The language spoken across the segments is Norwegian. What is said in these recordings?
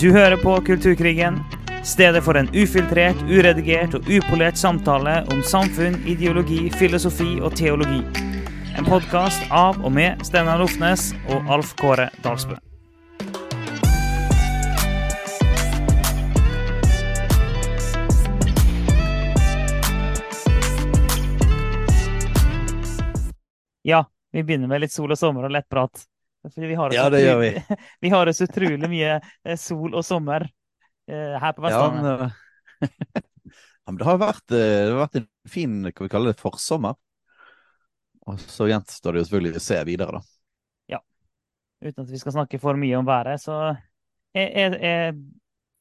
Du hører på Kulturkrigen, stedet for en ufiltrert, uredigert og upolert samtale om samfunn, ideologi, filosofi og teologi. En podkast av og med Steinar Lofnes og Alf Kåre Dalsbø. Ja, vi begynner med litt sol og sommer og lettprat. Fordi vi har Ja, det gjør vi. vi har så utrolig mye eh, sol og sommer eh, her på Vestlandet. eh, ja, men det har vært, eh, det har vært en fin, hva vi kaller det, forsommer. Og så gjenstår det jo selvfølgelig å se videre, da. Uten at vi skal snakke for mye om været, så er, er, er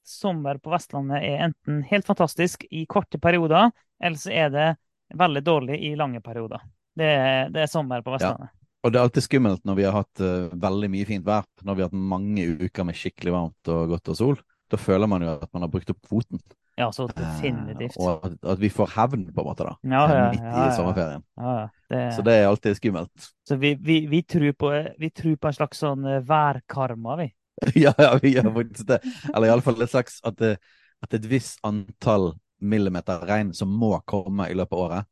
sommer på Vestlandet er enten helt fantastisk i korte perioder, eller så er det veldig dårlig i lange perioder. Det det er sommer på Vestlandet. Og det er alltid skummelt når vi har hatt uh, veldig mye fint vær, når vi har hatt mange uker med skikkelig varmt og godt og sol. Da føler man jo at man har brukt opp kvoten. Ja, så definitivt. definitivt. og at, at vi får hevn, på en måte, da. Ja, ja, midt ja, i sommerferien. Ja, ja. Det, Så det er alltid skummelt. så vi, vi, vi, tror på, vi tror på en slags sånn eh, værkarma, vi. ja, ja, vi gjør faktisk det. Eller iallfall et slags at, at et visst antall millimeter regn som må komme i løpet av året.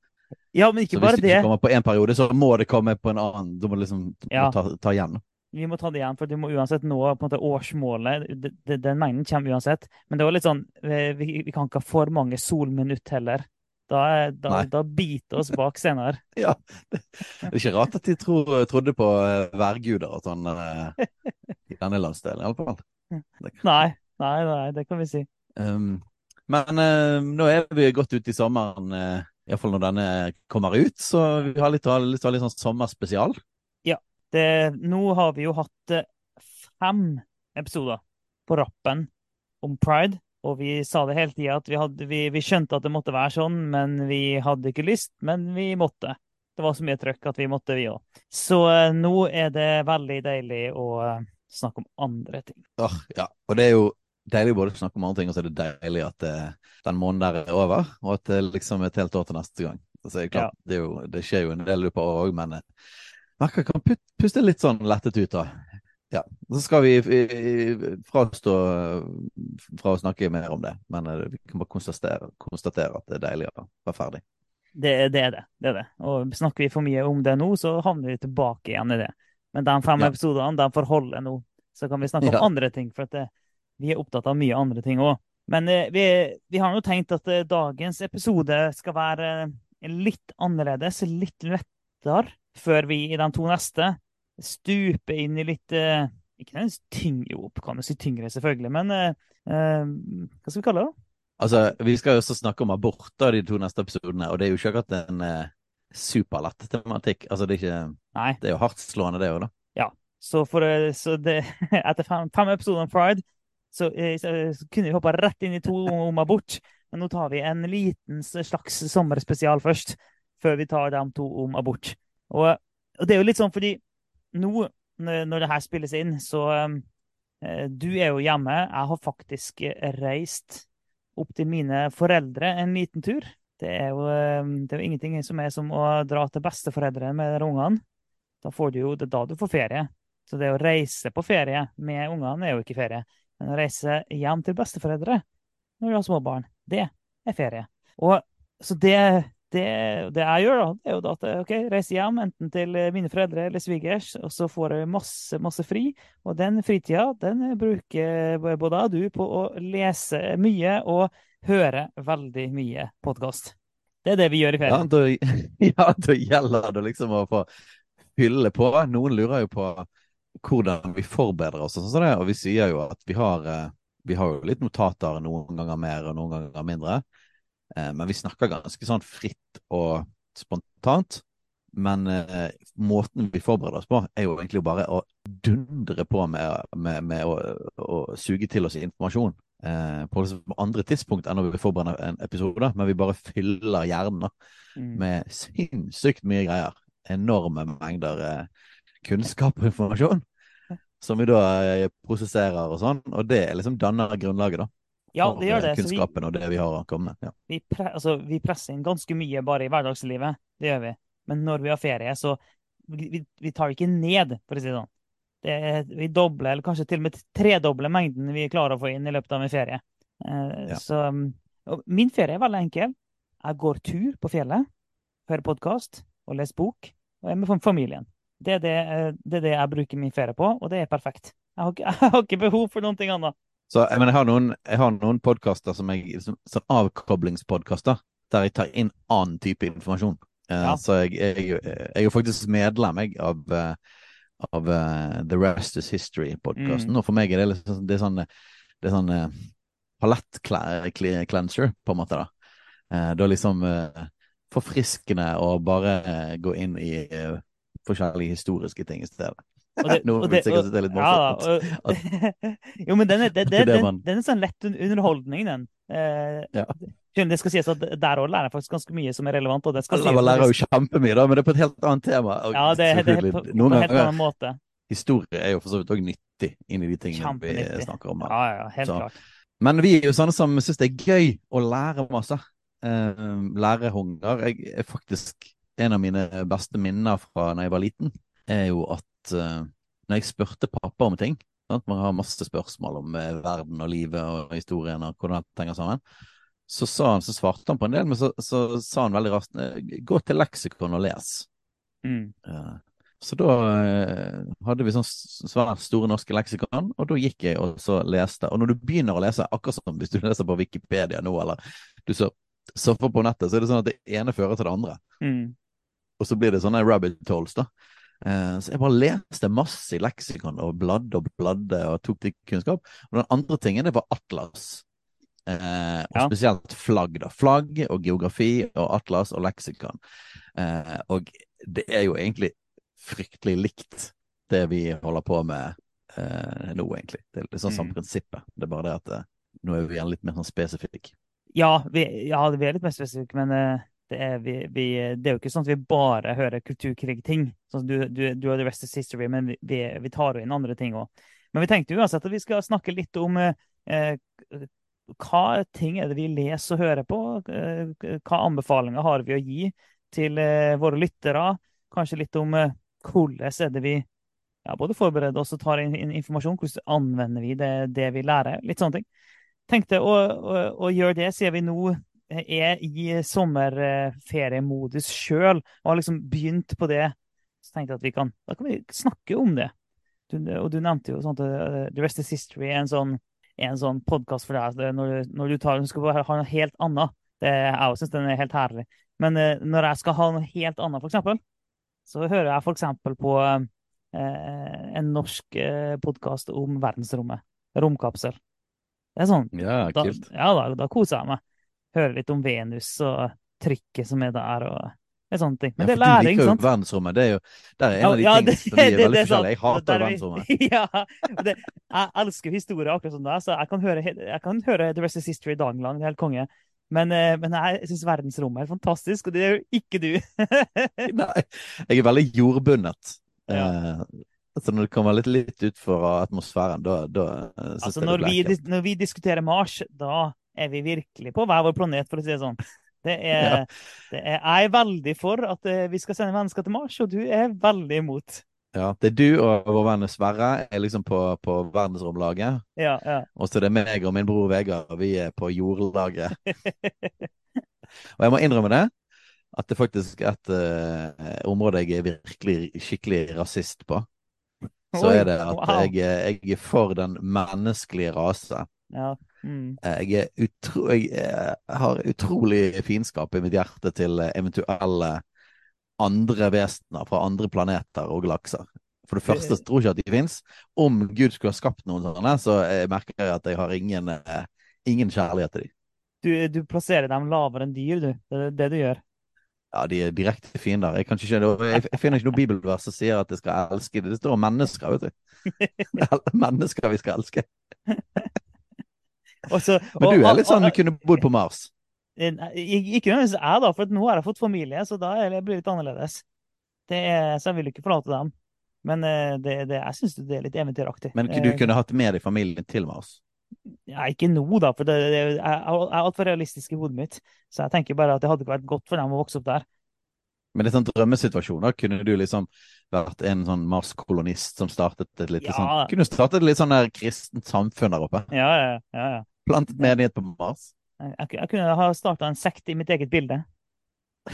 Ja, men ikke Så hvis bare det det. ikke kommer på én periode, så må det komme på en annen. Du må liksom Ja. ta, ta igjen. Vi må ta det igjen, for du må uansett nå på en måte årsmålet. Den mengden kommer uansett. Men det var litt sånn, eh, vi, vi kan ikke ha for mange solminutt heller. Da, da, da biter oss bak senere. Ja, det, er ikke rart at de tro, trodde på eh, værguder og sånn eh, i denne landsdelen, iallfall. Nei, nei, nei, det kan vi si. Um, men eh, nå er vi godt ute i sommeren, uh, iallfall når denne kommer ut, så vi har litt, litt, litt sånn sommerspesial. Det, nå har vi jo hatt eh, fem episoder på rappen om pride. Og vi sa det hele tida at vi, hadde, vi, vi skjønte at det måtte være sånn, men vi hadde ikke lyst. Men vi måtte. Det var så mye trøkk at vi måtte, vi òg. Så eh, nå er det veldig deilig å eh, snakke om andre ting. Åh, ja, og det er jo deilig både å snakke om andre ting, og så er det deilig at uh, den måneden der er over, og at det liksom er et helt år til neste gang. Altså, det, klart, det, er jo, det skjer jo en del på året òg, men uh, merker kan, puste litt sånn lettet ut, da. Ja, Så skal vi eh, frastå eh, fra å snakke mer om det, men eh, vi kan bare konstatere, konstatere at det er deilig å være ferdig. Det, det er det. det er det. Og snakker vi for mye om det nå, så havner vi tilbake igjen i det. Men de fem Ja. episodene de får holde nå. Så kan vi snakke om Ja. andre ting, for at det, vi er opptatt av mye andre ting òg. Men eh, vi, vi har jo tenkt at eh, dagens episode skal være eh, litt annerledes, litt lettere, før vi i de to neste stuper inn i litt Ikke nødvendigvis tyngre, jo, kan jo si tyngre, selvfølgelig, men eh, hva skal vi kalle det? da? Altså, Vi skal jo også snakke om abort da, de to neste episodene, og det er jo ikke akkurat en eh, superlett tematikk. Altså, det er ikke Nei. Det er jo hardtslående, det òg, da. Så, for, så det, etter fem, fem episoder om Pride, så, eh, så, så kunne vi hoppa rett inn i to om, abort. Men nå tar vi en liten slags sommerspesial først, før vi tar de to om abort. Og, og det er jo litt sånn fordi nå, når det her spilles inn, så eh, Du er jo hjemme. Jeg har faktisk reist opp til mine foreldre en liten tur. Det er jo, eh, det er jo ingenting som er som å dra til besteforeldre med ungene. Da får du jo, det er da du får ferie. Så det å reise på ferie med ungene er jo ikke ferie. Men å reise hjem til besteforeldre når du har små barn, det er ferie. Og så det, det, det jeg gjør, da, det er jo da at jeg ok, reiser hjem enten til mine foreldre eller svigers, og så får jeg masse, masse fri. Og den fritida den bruker både jeg og du på å lese mye og høre veldig mye podkast. Det er det vi gjør i Ja, da, ja, da gjelder det liksom å få fylle på. Noen lurer jo på hvordan vi forbereder oss, og sånn og vi sier jo at vi har, eh, vi har jo litt notater noen ganger mer og noen ganger mindre. Eh, Men vi snakker ganske sånn fritt og spontant. Men eh, måten vi forbereder oss på, er jo egentlig bare å dundre på med, med, med å, å suge til oss informasjon. Eh, på liksom andre tidspunkt enn når vi forbereder en episode, men vi bare fyller hjernen da, Mm. med sinnssykt mye greier. Enorme mengder eh, kunnskap og informasjon. Som vi da eh, prosesserer og sånn. Og det liksom danner grunnlaget da, Ja, det gjør det. Så vi, kunnskapen og det vi har å komme med. Ja. vi, pre altså, vi presser inn ganske mye bare i hverdagslivet. Det gjør vi. Men når vi har ferie, så vi, vi- tar det ikke ned, for å si det sånn. det er, vi dobler, eller kanskje til og med tredobler mengden vi klarer å få inn i løpet av en ferie. Eh, Ja. Så min ferie er veldig enkel. Jeg går tur på fjellet, hører podkast og leser bok, og er med familien. Det er det, eh, det er det jeg bruker min ferie på, og det er perfekt. Jeg har jeg har ikke behov for noen ting annet. Så jeg, mener, jeg har noen, jeg har noen podkaster som som, som, avkoblingspodkaster, der jeg tar inn annen type informasjon. Eh, Ja. Så jeg, jeg, er jo faktisk medlem jeg, av, eh, av uh, The Rest Is History-podkasten. Mm. Og for meg er det litt sånn Det er sånn, det er sånn uh, palett-cleanser, på en måte. da. Eh, er liksom uh, forfriskende å bare gå inn i forskjellige historiske ting i stedet. Det- Noen vil det- sikkert det litt morsomt. og- jo, men den er, det, Det den, den er sånn lett underholdning, den. Eh, Ja. Det skal sies at der òg lærer jeg faktisk ganske mye som er relevant. og det skal Altså, sies lærer jo kjempemye, da, men det er på et helt annet tema. Ja, det, det er på, på en helt annen måte. Historie er jo for så vidt òg nyttig inni de tingene vi snakker om. her. Ja, ja, helt Så- klart. Men vi er jo sånne som syns det er gøy å lære masse. Uh, lærehunger. Jeg er faktisk En av mine beste minner fra da jeg var liten, er jo at uh, når jeg spurte pappa om ting sant? Man har masse spørsmål om uh, verden og livet og historien og hvordan alt henger sammen. Så, sa han, så svarte han på en del, men så, så sa han veldig raskt eh, gå til leksikon og les. Mm. Uh, Så da hadde vi sånn svært store norske leksikon, og da gikk jeg og så leste. Og når du begynner å lese, akkurat som hvis du leser på Wikipedia nå, eller du så- surfer på nettet, så er det sånn at det ene fører til det andre. Mm. Og så blir det sånne rabbit holes, da. Eh, Så jeg bare leste masse i leksikon og bladde og bladde og tok til kunnskap. Og den andre tingen, det var atlas. Eh, og Ja. spesielt flagg, da. Flagg og geografi og atlas og leksikon. Eh, og det er jo egentlig fryktelig likt det vi holder på med eh, nå, egentlig. Det er litt sånn samme Mm. prinsippet. Det er bare det at eh, nå er vi igjen litt mer sånn spesifikke. Ja, vi, ja, vi er litt mer spesifikke, men eh, det er, vi, vi, det er jo ikke sånn at vi bare hører kulturkrig-ting. Sånn du, du, du har The Rest is History, men vi, vi, tar jo inn andre ting òg. Men vi tenkte uansett at vi skal snakke litt om eh, eh, hva ting er det vi leser og hører på? Eh, hva anbefalinger har vi å gi til eh, våre lyttere? Kanskje litt om eh, hvordan er det vi ja, både forbereder oss og tar inn, inn informasjon. Hvordan anvender vi det, det vi lærer? Litt sånne ting. Tenkte å, å, å gjøre det siden vi nå er i sommerferiemodus sjøl og har liksom begynt på det. Så tenkte jeg at vi kan, da kan vi snakke om det. Du, og du nevnte jo at uh, The Rest is History er en sånn, en sånn podkast for deg. Når, når du tar, du skal ha noe helt annet. Det, jeg syns den er helt herlig. Men uh, når jeg skal ha noe helt annet, eksempel, så hører jeg eksempel på uh, en norsk uh, podkast om verdensrommet. Romkapsel. Det er sånn Ja, da, kult. ja, da, da koser jeg meg. Hører litt om Venus og trykket som er der, og sånne ting. Men ja, det er læring, sant? du liker jo verdensrommet. Det er jo det er en av de ja, tingene som er veldig forskjellige. Jeg hater er verdensrommet. ja, det, jeg elsker historie akkurat som deg, så jeg kan høre, jeg kan høre The Rest is History dagen lang. Det er helt konge. Men, eh, men jeg syns verdensrommet er fantastisk, og det er jo ikke du. Nei, jeg er veldig jordbundet. Ja. Eh, så når det kommer litt, litt utfor atmosfæren, da, da syns synes altså, jeg det vi, blir ekkelt. når vi diskuterer Mars, da er vi virkelig på hver vår planet, for å si det sånn. Det er, Ja. det er, jeg er veldig for at eh, vi skal sende mennesker til Mars, og du er veldig imot. Ja, det er du og vår venn Sverre er liksom på, på verdensromlaget. Ja, ja. Og så er det meg og min bror Vegard, og vi er på jordlaget. og jeg må innrømme det, at det faktisk er et uh, område jeg er virkelig skikkelig rasist på. Så er det at jeg, jeg er for den menneskelige rase. Ja. Mm. Eh, Jeg, utro, jeg eh, har utrolig fiendskap i mitt hjerte til eh, eventuelle andre vesener fra andre planeter og galakser. For det første så tror jeg ikke at de fins. Om Gud skulle ha skapt noen sånne, så jeg merker jeg at jeg har ingen, ingen kjærlighet til dem. Du, du plasserer dem lavere enn dyr, du. Det er det du gjør. Ja, de er direkte fiender. Jeg, ikke, jeg, jeg finner ikke noe bibelvers som sier at jeg skal elske dem. Det står om mennesker, vet du. Det er mennesker vi skal elske. Og så- Men du er litt sånn du kunne bodd på Mars. Eh, Ikke nødvendigvis jeg, da, for nå har jeg fått familie, så da blir det litt annerledes. Det er, så jeg vil ikke forlate dem. Men eh, det, det, jeg syns det er litt eventyraktig. Men du Eh, kunne hatt med deg familien til Mars. Ja, ikke nå, da, for det, det, jeg jeg er altfor realistisk i hodet mitt. Så jeg tenker bare at det hadde ikke vært godt for dem å vokse opp der. Men i sånn drømmesituasjoner, kunne du liksom vært en sånn Mars-kolonist som startet et lite Ja. sånn Kunne startet et litt sånn der kristent samfunn der oppe. Ja, ja, ja. ja. Plantet menighet på Mars. Jeg, jeg, jeg kunne ha starta en sekt i mitt eget bilde.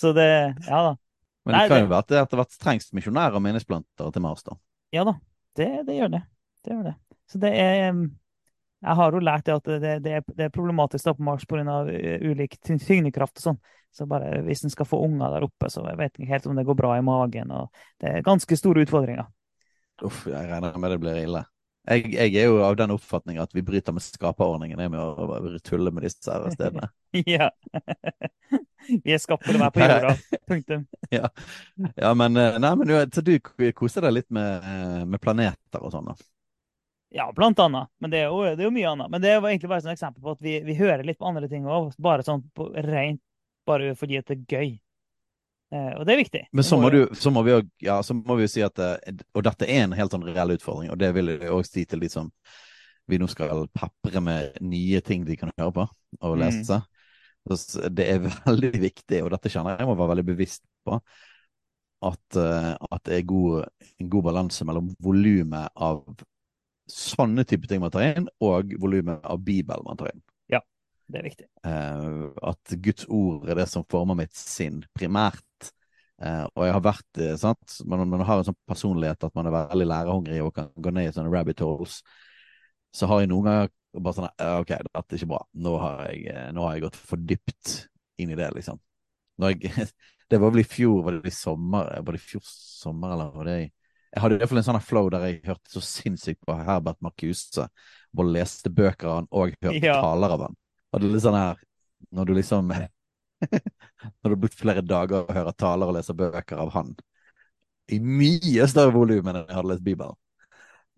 Så det Ja da. Men Nei, det kan det- jo være at det etter hvert trengs misjonærer og menighetsplantere til Mars, da. Ja da. Det, det gjør det. Det gjør det. Så det er Jeg har jo lært det at det, det, er, det er problematisk da på Mars pga. ulik tyngdekraft og sånn. Så bare hvis en skal få unger der oppe, så jeg vet ikke helt om det går bra i magen. og Det er ganske store utfordringer. Uff, jeg regner med det blir ille. Jeg, jeg er jo av den oppfatning at vi bryter med skaperordningen med å tulle med disse her stedene. Ja. Vi er å være på jorda. Punktum. Ja, men, eh, nei, men du, så du koser deg litt med, eh, med planeter og sånn, da? Ja, blant annet. Men det er jo, det er jo mye annet. Men det var egentlig bare et eksempel på at vi, vi hører litt på andre ting òg. Bare sånn på rent bare fordi at det er gøy. Eh, og det er viktig. Men så må, du, så må vi jo ja, så må vi si at eh, Og dette er en helt sånn reell utfordring, og det vil jeg òg si til de som vi nå skal papre med nye ting de kan høre på og Mm. lese. s- Det er veldig viktig, og dette kjenner jeg må være veldig bevisst på, at, eh, at det er god, en god balanse mellom volumet av sånne type ting man tar inn, og volumet av Bibelen man tar inn. Det er viktig. Eh, at Guds ord er det som former mitt sinn, primært. Eh, og jeg har vært eh, sant? Man, man har en sånn personlighet at man er veldig lærehungrig og kan gå ned i sånne rabbit holes. Så har jeg noen ganger bare sånn OK, dette er ikke bra. Nå har jeg, nå har jeg gått for dypt inn i det, liksom. Jeg, det var vel i fjor, var det i sommer? Var det i fjor sommer, eller var det i Jeg hadde i hvert fall en sånn flow der jeg hørte så sinnssykt på Herbert Marcuse. Både leste bøker av han og hørte Ja. taler av han. Og det er litt sånn her Når du liksom Når du har brukt flere dager og hører taler og leser bøker av han i mye større volum enn jeg hadde lest Bibelen,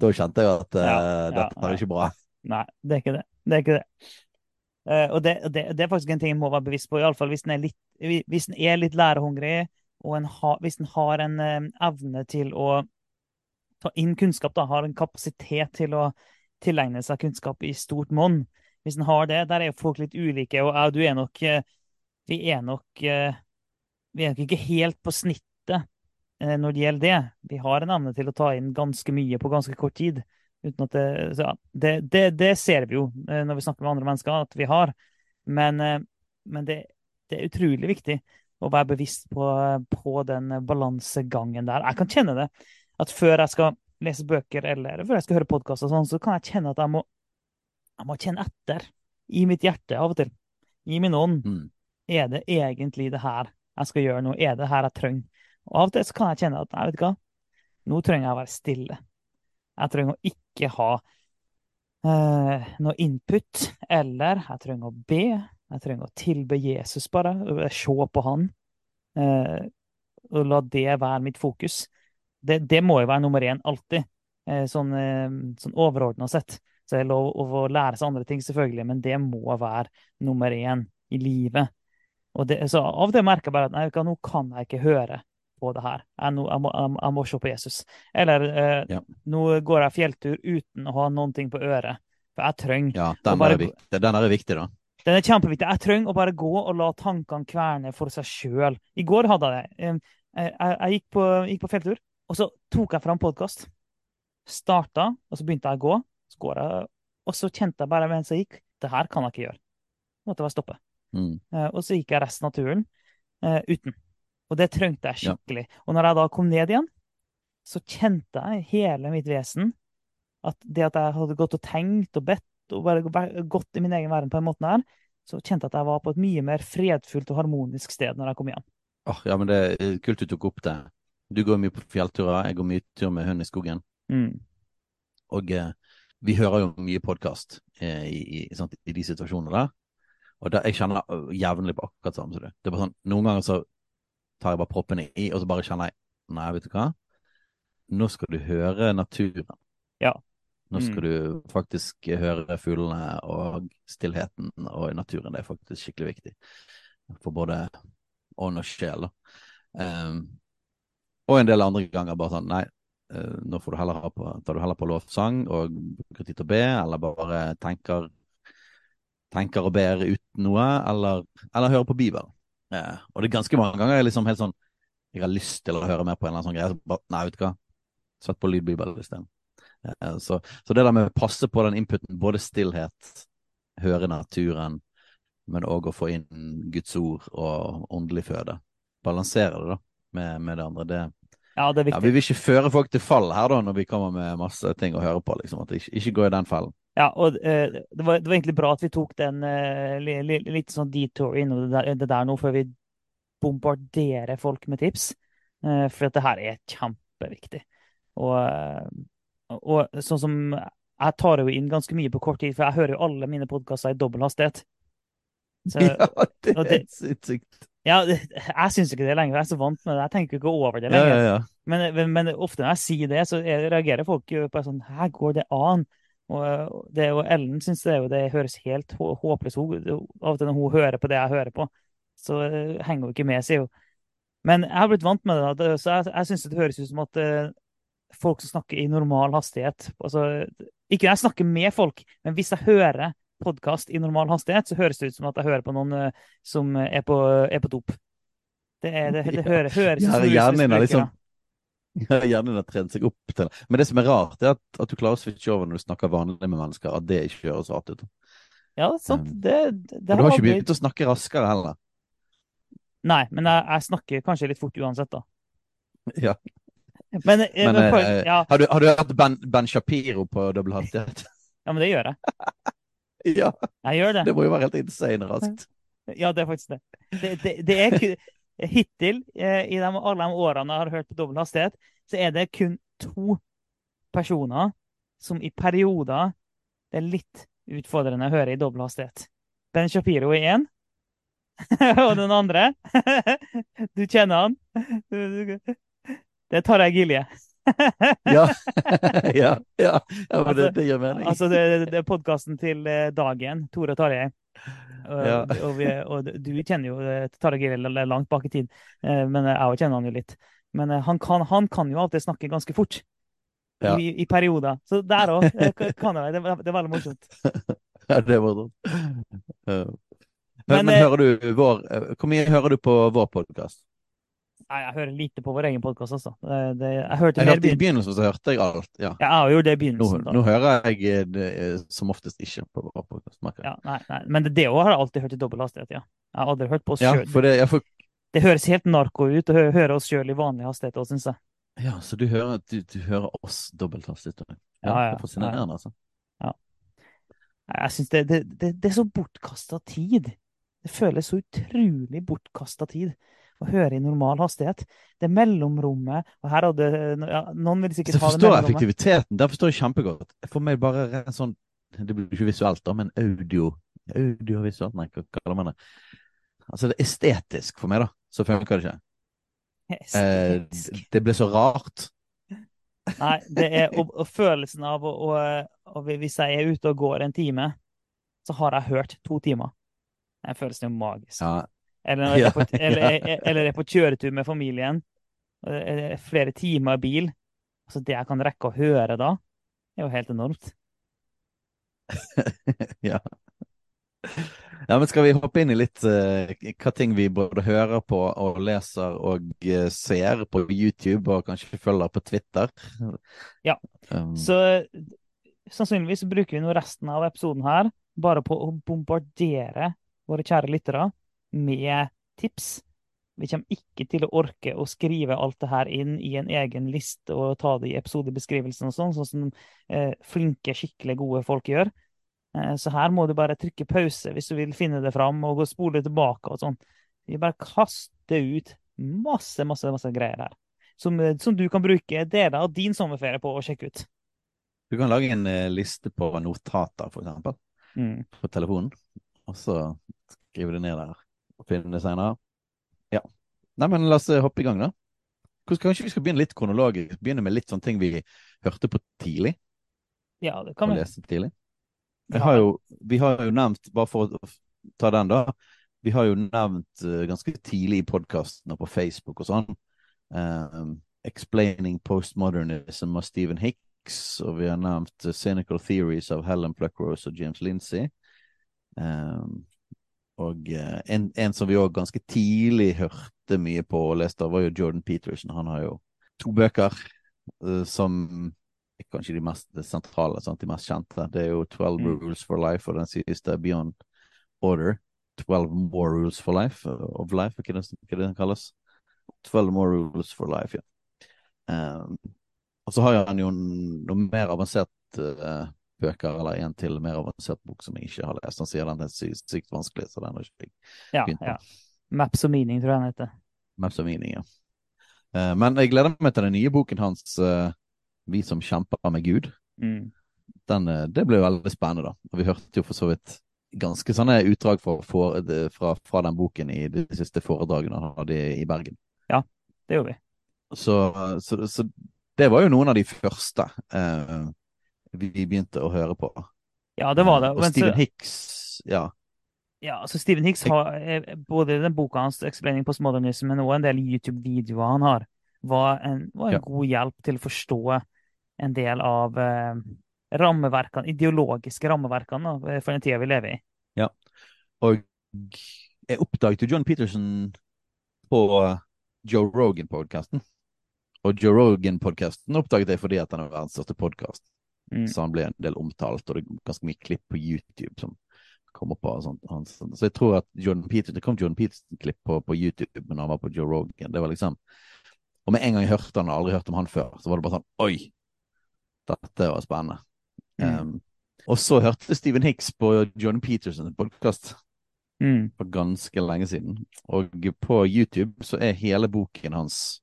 da kjente jeg at uh, Ja, ja, dette er ikke bra. Nei, det er ikke det. Det er ikke det. Uh, og det, det, det er faktisk en ting en må være bevisst på, iallfall hvis en er litt, hvis en er litt lærehungrig, og en ha, hvis en har en eh, evne til å ta inn kunnskap, da, har en kapasitet til å tilegne seg kunnskap i stort monn. Hvis en har det, der er jo folk litt ulike, og ja, du er nok eh, Vi er nok eh, Vi er nok ikke helt på snittet eh, når det gjelder det. Vi har en evne til å ta inn ganske mye på ganske kort tid. Uten at det, ja, det, det, det ser vi jo når vi snakker med andre mennesker, at vi har. Men, men det er utrolig viktig å være bevisst på, på den balansegangen der. Jeg kan kjenne det. At før jeg skal lese bøker eller før jeg skal høre podkaster, sånn, så kan jeg kjenne at jeg må, jeg må kjenne etter i mitt hjerte av og til. I min ånd. Mm. Er det egentlig det her jeg skal gjøre nå? Er det her jeg trenger? Og av og til så kan jeg kjenne at jeg vet hva, nå trenger jeg å være stille. Jeg trenger å ikke ha eh, noe input, eller jeg trenger å be. Jeg trenger å tilbe Jesus, bare. Se på han. Eh, og la det være mitt fokus. Det, det må jo være nummer én alltid, eh, sånn, eh, sånn overordna sett. Så det er lov å lære seg andre ting, selvfølgelig, men det må være nummer én i livet. Og det, så av og til merker jeg bare at nei, nå kan jeg ikke høre på det her. Jeg, nå- jeg, må, jeg, må se på Jesus. Eller eh, Ja. nå går jeg fjelltur uten å ha noen ting på øret. For jeg trenger Ja, den bare er, viktig. den er viktig, da. Den er kjempeviktig. Jeg trenger å bare gå og la tankene kverne for seg sjøl. I går hadde jeg det. Jeg, jeg gikk, på, gikk på fjelltur, og så tok jeg fram podkast. Starta, og så begynte jeg å gå. Jeg, og så kjente jeg bare mens jeg gikk Det her kan jeg ikke gjøre. Måtte bare stoppe. Mm. Eh, Og så gikk jeg resten av turen uh, uten. Og det trengte jeg Ja. skikkelig. Og når jeg da kom ned igjen, så kjente jeg hele mitt vesen at det at jeg hadde gått og tenkt og bedt og bare gått i min egen verden på den måten her, så kjente jeg at jeg var på et mye mer fredfullt og harmonisk sted når jeg kom hjem. Åh, ja, men det er kult du tok opp det. Du går mye på fjellturer, jeg går mye tur med hund i skogen. Mm. Og eh, vi hører jo mye podkast eh, i, i, i de situasjonene der. Og der, jeg kjenner øh, jevnlig på akkurat samme som du. Det er bare sånn, Noen ganger så tar jeg bare proppen i, og så bare kjenner jeg Nei, vet du hva? Nå skal du høre naturen. Ja. Nå skal Mm. du faktisk høre fuglene og stillheten og naturen. Det er faktisk skikkelig viktig for både ånd og sjel. Ehm, og en del andre ganger bare sånn Nei, nå får du heller ha på, tar du heller på lovsang og bruker tid til å be, eller bare tenker tenker og ber uten noe, eller, eller hører på Bibelen. Ja, og det er ganske mange ganger jeg liksom helt sånn Jeg har lyst til å høre mer på en eller annen sånn greie. Så bare, nei, vet du hva. Sett på lydbibel isteden. Ja, så, så det der med å passe på den inputen, både stillhet, høre naturen, men òg å få inn Guds ord og åndelig føde. Balansere det da med, med det andre. Det, Ja, det er ja, vi vil ikke føre folk til fall her da, når vi kommer med masse ting å høre på. liksom, at Ikke, ikke gå i den fellen. Ja, og uh, det, var, det var egentlig bra at vi tok den uh, li, li, litt sånn detour innom det det der nå, før vi bombarderer folk med tips. Uh, for at det her er kjempeviktig. Og, og sånn som Jeg tar jo inn ganske mye på kort tid, for jeg hører jo alle mine podkaster i dobbel hastighet. Så, ja, det er sykt sinnssykt. Ja, jeg syns ikke det lenger. Jeg er så vant med det. Jeg tenker ikke over det lenger. ja, ja. Men, men, men ofte når jeg sier det, så er- reagerer folk jo på sånn Her går det an? Og, det, og Ellen syns det, det høres helt hå- håpløst ut. Av og til når hun hører på det jeg hører på, så eh, henger hun ikke med, sier hun. Men jeg har blitt vant med det, så jeg, jeg syns det høres ut som at eh, folk som snakker i normal hastighet altså, Ikke når jeg snakker med folk, men hvis jeg hører podkast i normal hastighet, så høres det ut som at jeg hører på noen eh, som er på, er på dop. Det, er, det, det hører, høres ut som hjernen liksom Hjernen har trent seg opp til det. Men det som er rart, er at, at du klarer å switche over når du snakker vanlig med mennesker, at det ikke høres rart ut. Ja, sant. Um, Det, det, det du har ikke begynt å snakke raskere heller. Nei, men jeg, jeg snakker kanskje litt fort uansett, da. Ja. Men, eh, Men men eh, ja, har, du, har du hørt Ben, ben Shapiro på dobbel hastighet? ja, men det gjør jeg. ja, Jeg gjør det. det må jo være helt insane raskt. Ja, det er faktisk det. Det, det, det er kun, hittil, eh, i de, alle de årene jeg har hørt på dobbel hastighet, så er det kun to personer som i perioder det er litt utfordrende å høre i dobbel hastighet. Ben Shapiro er én, og den andre Du kjenner han? Det er Tarjei Gilje. Ja. ja, ja, ja men det, det gir mening. Altså, det, det er podkasten til eh, Dagen, Tore og Tarjei. Ja. og, vi, og du kjenner jo eh, Tarjei Gilje langt bak i tid, eh, men jeg kjenner han jo litt. Men han kan, han kan jo alltid snakke ganske fort. Ja. I, I perioder. Så der òg kan det. Det, det er veldig morsomt. Ja, det er morsomt. Men, Men, men, hører du vår Hvor mye hører du på vår podkast? Nei, jeg hører lite på vår egen podkast, altså. Det, det, jeg hørte Jeg hørte I begynnelsen så hørte jeg alt. Ja. Ja, jeg gjorde jo det i begynnelsen. Nå, nå hører jeg eh, det eh, som oftest ikke på vår podkast. Ja, nei, nei. Men det òg har jeg alltid hørt i dobbel hastighet, ja. Jeg har aldri hørt på oss Ja, sjøl. det, får... Det høres helt narko ut å hø høre oss sjøl i vanlig hastighet òg, syns jeg. ja, så du hører, du, du hører oss dobbelthastighet? Ja, Ja, ja, det er Fascinerende, altså. Jeg syns det, det, det, det er så bortkasta tid. Det føles så utrolig bortkasta tid å høre i normal hastighet. Det mellomrommet Og her hadde ja, Noen vil sikkert ha det forstår mellomrommet. effektiviteten. Det forstår jeg kjempegodt. For meg bare en sånn Det blir ikke visuelt, da, men audio Audiovisuelt, nei, hva kaller man det? Altså, det er estetisk for meg, da. Så funker det ikke. Eh, det ble så rart. Nei, det er og, og følelsen av å, å Hvis jeg er ute og går en time, så har jeg hørt to timer. Den følelsen er magisk. Ja, Eller er på, eller, eller er på kjøretur med familien. er Flere timer i bil. Altså det jeg kan rekke å høre da, er jo helt enormt. ja. Ja, men Skal vi hoppe inn i litt uh, hva ting vi både hører på og leser og uh, ser på YouTube og kanskje følger på Twitter? Ja. Um, Så sannsynligvis bruker vi nå resten av episoden her bare på å bombardere våre kjære lyttere med tips. Vi kommer ikke til å orke å skrive alt det her inn i en egen liste og ta det i episodebeskrivelsen og sånn, sånn som eh, flinke, skikkelig gode folk gjør. Eh, så her må du bare trykke pause hvis du vil finne det fram, og gå spole tilbake og sånn. Vi bare kaster ut masse, masse, masse greier her. Som, eh, som du kan bruke deler av din sommerferie på å sjekke ut. du kan lage en eh, liste på notater, for eksempel, Mm. på telefonen, og så skrive det ned der senere. Ja. Nei, men la oss eh, hoppe i gang, da. Kanskje vi skal begynne litt kronologisk? Begynne med litt sånne ting vi hørte på tidlig? Ja, det kan vi. leste tidlig? Har jo, vi har jo nevnt, bare for å ta den, da. Vi har jo nevnt eh, ganske tidlig i podkasten og på Facebook og sånn eh, 'Explaining Postmodernism' av Stephen Hicks, og vi har nevnt eh, 'Cynical Theories' av Helen Pluckrose og James Lindsay. Eh, og eh, en, en, som vi òg ganske tidlig hørte mye på og leste, var jo Jordan Peterson. Han har jo to bøker uh, som er kanskje de mest sentrale, sant? de mest kjente. Det er jo 12 mm. Rules for Life og den siste Beyond Order. 12 More Rules for Life, of Life, hva er det, hva det kalles? 12 More Rules for Life, ja. Um, og så har han jo noe mer avansert uh, bøker, eller en til mer avansert bok som jeg ikke har lest. Han sier den er sykt, sykt vanskelig, så den har ikke jeg ja, begynt på. Ja. Maps og Meaning, tror jeg den heter. Maps og Meaning, ja. Uh, men jeg gleder meg til den nye boken hans, uh, 'Vi som kjemper med Gud'. Mm. Den, det ble jo veldig spennende, da. Og vi hørte jo for så vidt ganske sånne utdrag for, for, fra, fra, den boken i de siste foredragene han hadde i Bergen. Ja, det gjorde vi. Så, så, så det var jo noen av de første eh, vi begynte å høre på. Ja, det var det. Og Stephen Hicks, ja. Ja, altså Stephen Hicks har eh, både den boka hans 'Explaining Postmodernism' men også en del YouTube-videoer han har, var en, var en ja. god hjelp til å forstå en del av eh, rammeverkene, ideologiske rammeverkene for den tida vi lever i. Ja, og jeg oppdaget jo John Peterson på Joe Rogan-podkasten. Og Joe Rogan-podkasten oppdaget jeg fordi at han er verdens største podkast. Mm. Så han ble en del omtalt, og det er ganske mye klipp på YouTube som kom opp og sånt. Så jeg tror at John Peterson, det kom John Peterson-klipp på, på, YouTube når han var på Joe Rogan. Det var liksom Og med en gang jeg hørte han, og aldri hørt om han før, så var det bare sånn Oi! Dette var spennende. Mm. Um, og så hørte Stephen Hicks på John Petersons podkast mm. for ganske lenge siden. Og på YouTube så er hele boken hans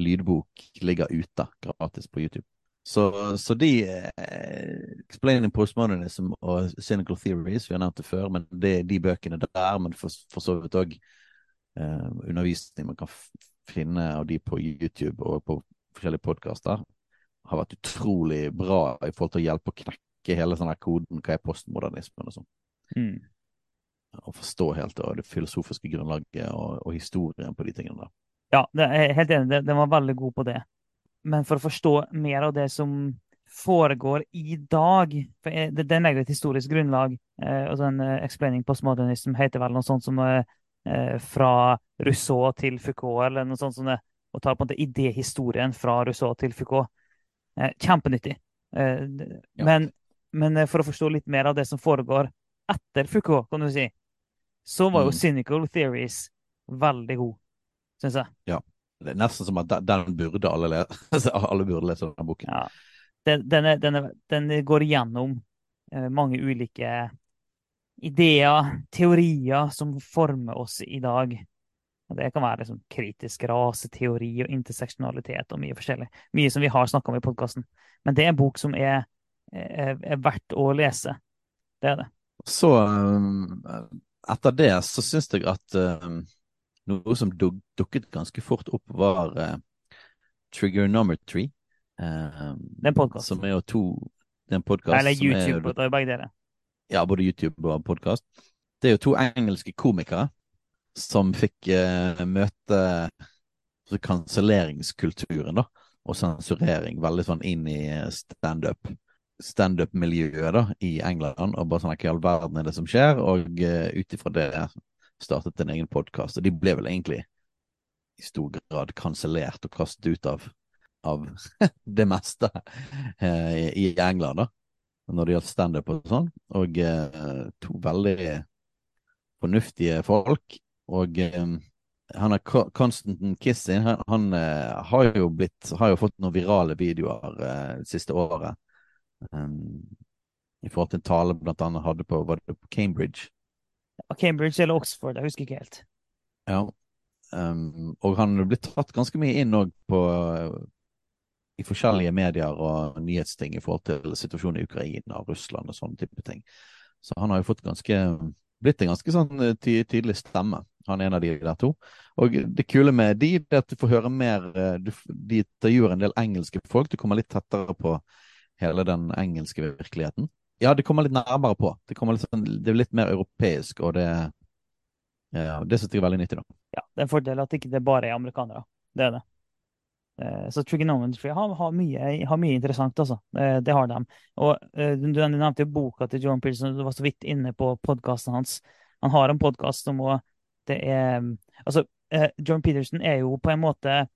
lydbok ligger ute gratis på YouTube. Så, så de uh, Explaining Postmodernism og Cynical Theories, vi har nevnt det før, men det, de bøkene der, men for, for så vidt òg uh, undervisning man kan finne av de på YouTube og på forskjellige podkaster, har vært utrolig bra i forhold til å hjelpe å knekke hele sånne koden, hva er postmodernismen og sånn. Mm. Og forstå helt det, det filosofiske grunnlaget og, og historien på de tingene der. Ja, jeg er helt enig. Den var veldig god på det. Men for å forstå mer av det som foregår i dag for Den legger et historisk grunnlag. Eh, og sånn eh, Explaining Postmodernism heter vel noe sånt som eh, fra Rousseau til Foucault, eller noe sånt som det. Og tar på en måte idéhistorien fra Rousseau til Foucault. Kjempenyttig. Men, men, for å forstå litt mer av det som foregår etter Foucault, kan du si, så var jo mm. Cynical Theories veldig god syns jeg. Ja. Det er nesten som at den burde alle lese. Altså, alle burde lese denne boken. Ja. Den, den, er, den, den, går igjennom eh, mange ulike ideer, teorier, som former oss i dag. Det kan være liksom, kritisk raseteori og interseksjonalitet og mye forskjellig. Mye som vi har snakka om i podkasten. Men det er en bok som er, er, er, verdt å lese. Det er det. Så um, etter det så syns jeg at um, noe som duk, dukket ganske fort opp, var uh, Trigonometry. Uh, det er en podkast. Som er jo to Det er en podkast Eller YouTube, er, begge deler. Ja, både YouTube og podkast. Det er jo to engelske komikere som fikk uh, møte altså, kanselleringskulturen, da, og sensurering veldig sånn inn i standup standup-miljøet da, i England, og bare sånn hva i all verden er det som skjer? Og uh, ut ifra det startet en egen podkast, og de ble vel egentlig i stor grad kansellert og kastet ut av, av det meste eh, i England, da, når det gjaldt standup og sånn. Og eh, to veldig fornuftige folk. Og eh, han er Constantin Kissing, han, han eh, har jo blitt Har jo fått noen virale videoer eh, det siste året. Um, I forhold til en tale blant annet hadde på, på Cambridge Cambridge eller Oxford, jeg husker ikke helt. Ja, um, og han ble tatt ganske mye inn òg på i forskjellige medier og nyhetsting i forhold til situasjonen i Ukraina og Russland og sånne type ting. Så han har jo fått ganske blitt en ganske sånn eh, ty tydelig stemme. Han er en av de der to. Og det kule med de, er at du får høre mer eh, du, De intervjuer en del engelske folk. Du kommer litt tettere på hele den engelske virkeligheten. Ja, det kommer litt nærmere på. Det, litt sånn, det er litt mer europeisk, og det, ja, det synes jeg er veldig nyttig. da. Ja, det er en fordel at ikke det bare er amerikanere. Det er det. Eh, så Trigonometry har, har, mye, har mye interessant, altså. Eh, det har de. Og eh, Du nevnte jo boka til John Pearson, du var så vidt inne på podkasten hans. Han har en podkast om å Det er Altså, John Peterson er jo på en måte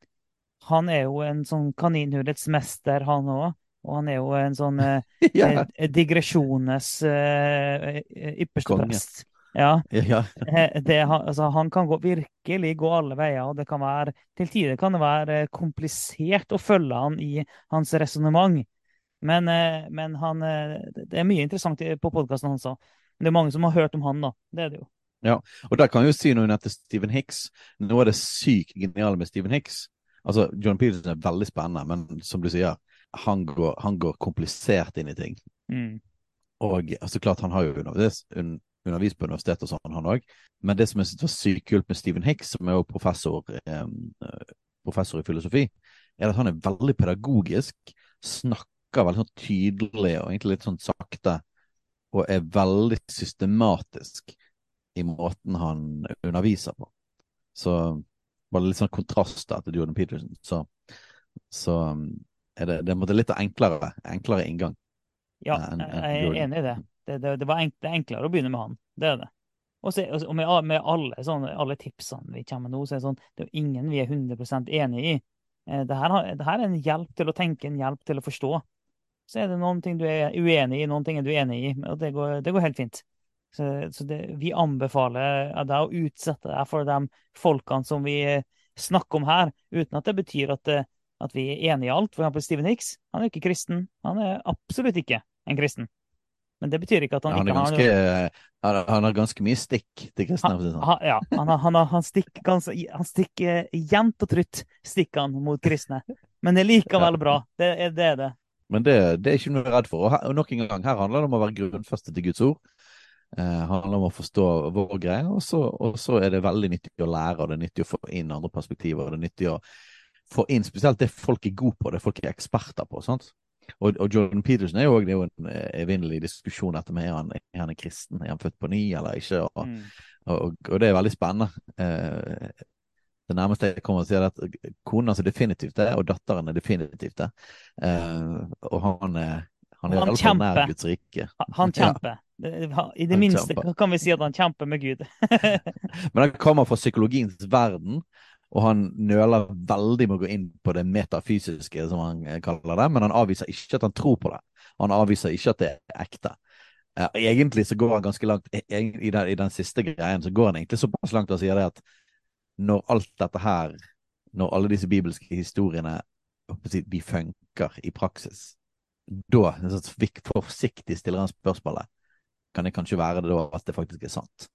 Han er jo en sånn kaninhulets mester, han òg. Og han er jo en sånn eh, ja. eh, digresjonenes eh, ypperste Konge. prest. Ja. ja. Eh, Det, altså, han kan gå, virkelig gå alle veier, og det kan være, til tider kan det være eh, komplisert å følge han i hans resonnement. Men, eh, men han, eh, det er mye interessant på podkasten hans òg. Det er mange som har hørt om han, da. Det er det jo. Ja, Og der kan jeg jo si noe etter Stephen Hicks. Noe av det sykt geniale med Stephen Hicks Altså, John Peterson er veldig spennende, men som du sier, han går, han går komplisert inn i ting. Mm. Og altså klart, han har jo undervis, un, undervist på universitetet og sånn, han òg. Men det som jeg syntes var sykt kult med Stephen Hicks, som er jo professor, eh, professor i filosofi, er at han er veldig pedagogisk, snakker veldig sånn tydelig og egentlig litt sånn sakte, og er veldig systematisk i måten han underviser på. Så bare litt sånn kontrast der til Jordan Peterson. Så, så er det, det er litt enklere, enklere inngang. Ja, jeg er enig i det. Det, det, det, var enk, det er enklere å begynne med han. Det er det. Og, så, og med, med alle, sånne, alle tipsene vi kommer med nå, så er det sånn, det er ingen vi er 100 enig i. Dette Det her, det her er en hjelp til å tenke, en hjelp til å forstå. Så er det noen ting du er uenig i, noen ting er du enig i, og det går, det går helt fint. Så, så det, vi anbefaler deg å utsette deg for de folkene som vi eh, snakker om her, uten at det betyr at, det, at vi er enige i alt. For eksempel Steven Hicks, han er ikke kristen. Han er absolutt ikke en kristen. Men det betyr ikke at han, Han, er ikke har ganske, han, har- han har ganske mye stikk til kristne. det sånn. han, ja, han, han, han stikker ganske Han stikker jevnt og trutt stikker han mot kristne. Men det er likevel bra. Det er det. Det. Men det, det er ikke noe redd for. Og, her, og nok en gang, her handler det om å være grunnfestet til Guds ord. Eh, handler om å forstå vår greie, og så, og så er det veldig nyttig å lære, og det er nyttig å få inn andre perspektiver. og det er nyttig å få inn spesielt det folk er gode på, det folk er eksperter på. sant? Og, og Jordan Peterson er jo, det er jo en eh, evinnelig diskusjon etter med er han, er han en kristen, er han født på ny eller ikke? Og, Mm. og, og det er veldig spennende. Eh, det nærmeste jeg kommer til å si er at kona er definitivt det, og datteren er definitivt det. Eh, og han er, han er Han iallfall nær Guds rike. Han- kjemper. Ja. I det Han minste kjemper. kan vi si at han kjemper med Gud. Men han kommer fra psykologiens verden, og han nøler veldig med å gå inn på det metafysiske, som han eh, kaller det, men han avviser ikke at han tror på det. Han avviser ikke at det er ekte. Eh, egentlig så går han ganske langt i, i, den, i den siste greien, så går han egentlig såpass langt og sier det at når alt dette her, når alle disse bibelske historiene de funker i praksis, da forsiktig stiller han spørsmålet kan det kanskje være det da at det faktisk er sant.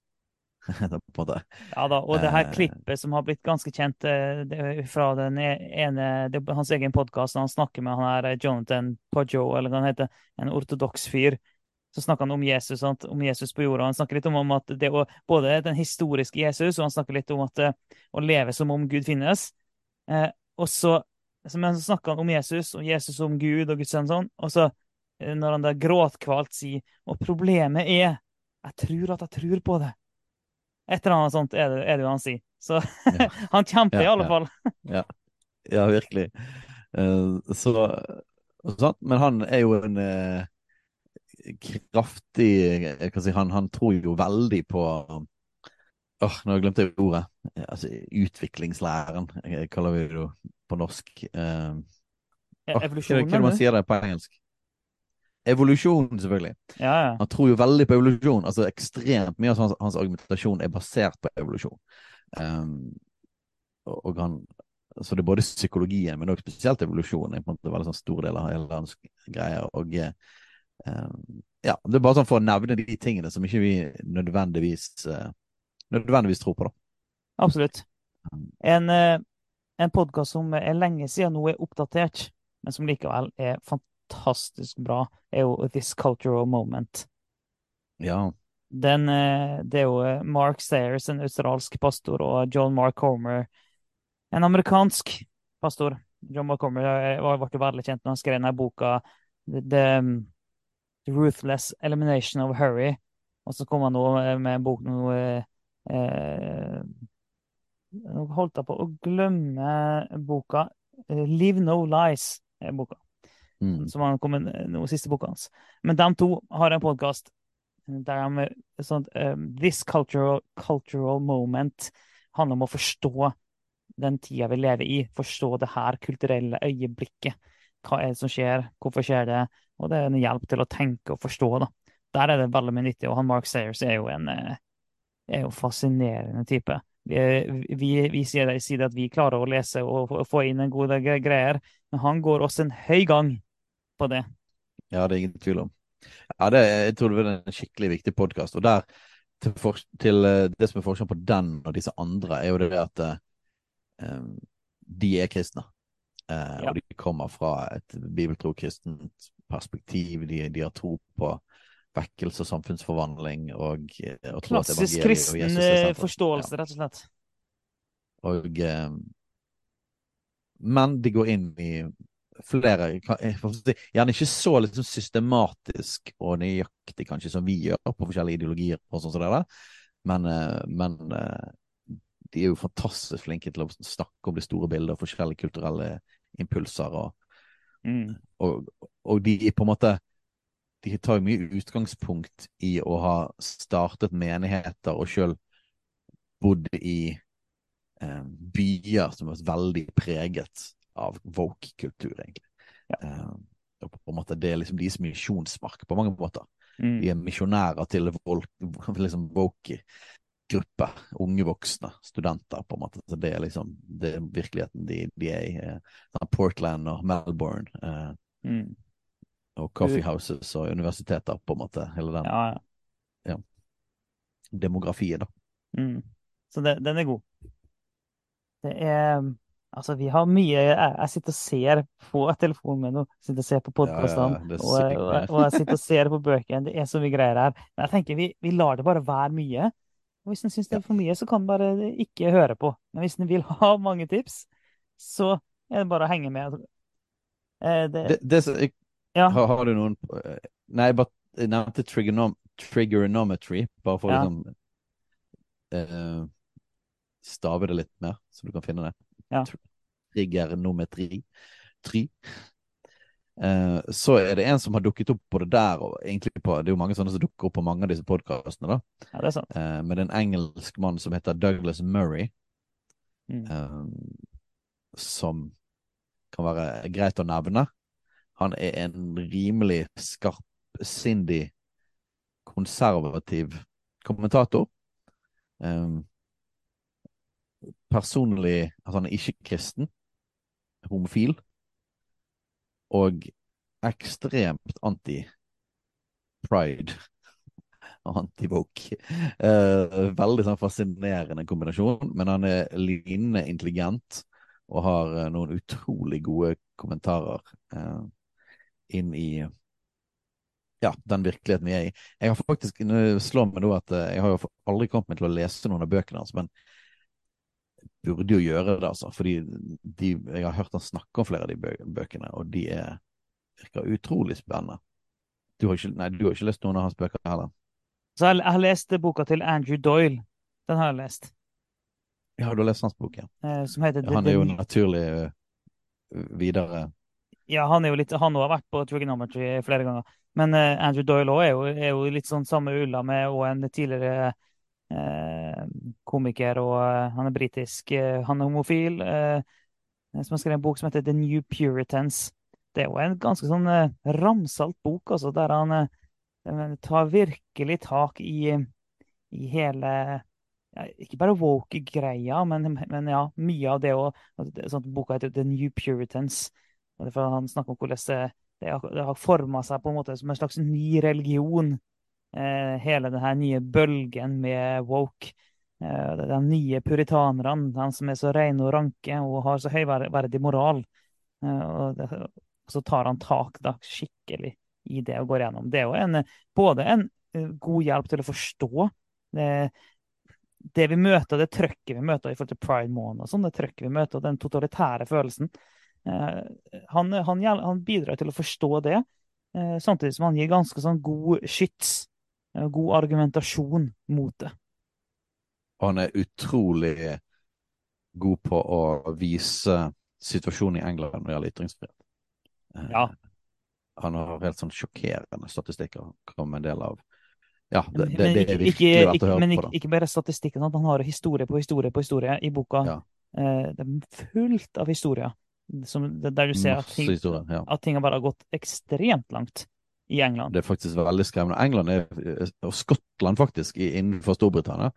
Ja da, og det her Eh. klippet som har blitt ganske kjent eh, det fra den ene det er Hans egen podkast, han snakker med han her eh, Jonathan Pojo, eller hva han heter, en ortodoks fyr. Så snakker han om Jesus, sant? om Jesus på jorda. Han snakker litt om, om at det å, både den historiske Jesus, og han snakker litt om at å leve som om Gud finnes. Eh, og så så- snakker han om Jesus, og Jesus om Gud og Guds sønn sånn. Og så, når han da gråtkvalt sier Og problemet er Jeg tror at jeg tror på det. Et eller annet sånt er det, er det jo han sier. Så Ja. han kjemper i alle ja. fall. Ja, virkelig. Uh, så. Men han er jo en uh, kraftig jeg kan si, han, han tror jo veldig på Åh, nå glemte jeg ordet. Eh, Altså, utviklingslæren, eh, kaller vi det jo på norsk. Uh, Ja, åh, hva Evolusjonen, hva man sier det på engelsk? Evolusjon, selvfølgelig. Ja, ja. Han tror jo veldig på evolusjon. altså Ekstremt mye av hans, hans argumentasjon er basert på evolusjon. Um, og, han, så det er både psykologien, men også spesielt evolusjonen er på en måte veldig sånn stor del av hele hans greie. Og um, ja, det er bare sånn for å nevne de tingene som ikke vi nødvendigvis eh, nødvendigvis tror på, da. Absolutt. En, eh, en podkast som er lenge siden nå er oppdatert, men som likevel er fantastisk bra, er jo This Cultural Moment. Ja. Den, eh, det er jo eh, Mark Sayers, en australsk pastor, og John Mark Homer, en amerikansk pastor. John Mark Homer eh, ble jo veldig kjent når han skrev denne boka The, The The Ruthless Elimination of Hurry. Og så kom han nå eh, med en bok nå eh, eh, Nå holdt jeg på å glemme boka. Eh, Live No Lies er boka Mm. som har kommet nå siste boka hans. Men de to har en podkast. der de, sånn, um, This cultural, cultural moment handler om å forstå den tida vi lever i. Forstå det her kulturelle øyeblikket. Hva er det som skjer? Hvorfor skjer det? Og det er en hjelp til å tenke og forstå. da. Der er det veldig mye nyttig. Og han Mark Sayers er jo en er jo fascinerende type. Vi, vi, vi sier, sier, at vi klarer å lese og få inn en god del greier, men han går også en høy gang på det. Ja, det er ingen tvil om. Ja, det, jeg tror det blir en skikkelig viktig podkast. Og der, til, for, til, eh, det som er forskjellen på den og disse andre, er jo det at um, de er kristne. Uh, ja. Og de kommer fra et bibeltro kristent perspektiv. De, de har tro på vekkelse og samfunnsforvandling og, eh, og Klassisk kristen eh, forståelse, rett og slett. Og, eh, men de går inn i flere Gjerne ikke så liksom systematisk og nøyaktig kanskje som vi gjør på forskjellige ideologier, og sånt som det der. Men, men de er jo fantastisk flinke til å snakke om det store bildet og forskjellige kulturelle impulser. Og, mm. og, og de på en måte de tar jo mye utgangspunkt i å ha startet menigheter og sjøl bodd i eh, byer som er veldig preget av woke-kultur, egentlig. Ja. Uh, på en måte Det er liksom deres misjonsmark på mange måter. Mm. De er misjonærer til liksom woke-gruppe. Unge voksne studenter, på en måte. Så det er liksom det er virkeligheten de, de er i. Eh, Portland og Melbourne. Eh, mm og coffeehouses og universiteter, på en måte. Hele den ja, ja. demografien, da. Mm. Så det, den er god. Det er Altså, vi har mye Jeg, jeg sitter og ser på telefonen min og sitter og ser på podkastene. Ja, og, og, og, jeg sitter og ser på bøkene. Det er så mye greier her. Men jeg tenker vi, vi lar det bare være mye. Og hvis en syns det er for mye, så kan en bare ikke høre på. Men hvis en vil ha mange tips, så er det bare å henge med. Eh, det, det, det, ja. Har, har, du noen eh, Nei, jeg bare nevnte trigonom, trigonometry, bare for å ja. liksom eh, stave det litt mer, så du kan finne det. Ja. Trigonometri. Tri. Uh, så er det en som har dukket opp på det der, og egentlig på, det er jo mange sånne som dukker opp på mange av disse podkastene. da. Ja, det er sant. Uh, med en engelsk mann som heter Douglas Murray, mm. uh, som kan være greit å nevne. Han er en rimelig skarpsindig, konservativ kommentator. Um, personlig Altså, han er ikke kristen, homofil, og ekstremt anti-pride og anti-woke. Uh, veldig sånn fascinerende kombinasjon, men han er lignende intelligent og har uh, noen utrolig gode kommentarer. eh, inn i ja, den virkeligheten vi er i. Jeg har faktisk, slå meg nå at eh, jeg har jo aldri kommet meg til å lese noen av bøkene hans, men burde jo gjøre det, altså. Fordi de, jeg har hørt han snakke om flere av de bøkene, og de er, virker utrolig spennende. Du har, ikke, nei, du har ikke lest noen av hans bøker heller? Så jeg, har lest boka til Andrew Doyle. Den har jeg lest. Ja, du har lest hans bok, ja. Eh, som heter ja, Han er jo naturlig uh, videre ja, han, er jo litt, han har vært på trigonometry flere ganger. Men uh, Andrew Doyle er jo, er jo, litt sånn samme ulla med og en tidligere uh, komiker. og uh, Han er britisk. han er homofil. som har skrevet en bok som heter The New Puritans. Det er jo en ganske sånn ramsalt bok, altså, der han tar virkelig tak i, i hele ja, ikke bare woke-greia, men, men, ja, mye av det òg. Sånn, boka heter The New Puritans. Og derfor Han snakker om hvordan det, det det har forma seg på en måte som en slags ny religion. Eh, hele denne nye bølgen med woke. Eh, de nye puritanerne, de som er så rene og ranke og har så høyverdig moral. Eh, og, så tar han tak da, skikkelig i det og går gjennom. Det er jo en, både en god hjelp til å forstå det, det vi møter, det trøkket vi møter i forhold til pride måned, og sånn, det trøkket vi møter, den totalitære følelsen. Han, han, han, bidrar til å forstå det, samtidig som han gir ganske sånn god skyts, god argumentasjon mot det. Han er utrolig god på å vise situasjonen i England når det gjelder ytringsfrihet. Ja. Han har helt sånn sjokkerende statistikker, som en del av Ja, det, det, det er virkelig verdt å høre men på. Men ikke bare statistikken, at han har historie på historie på historie i boka. Ja. Eh, det er fullt av historier som, der du ser at ting. Ja. at ting har bare gått ekstremt langt i England. Det er faktisk veldig skremmende. England er, og Skottland faktisk, innenfor Storbritannia,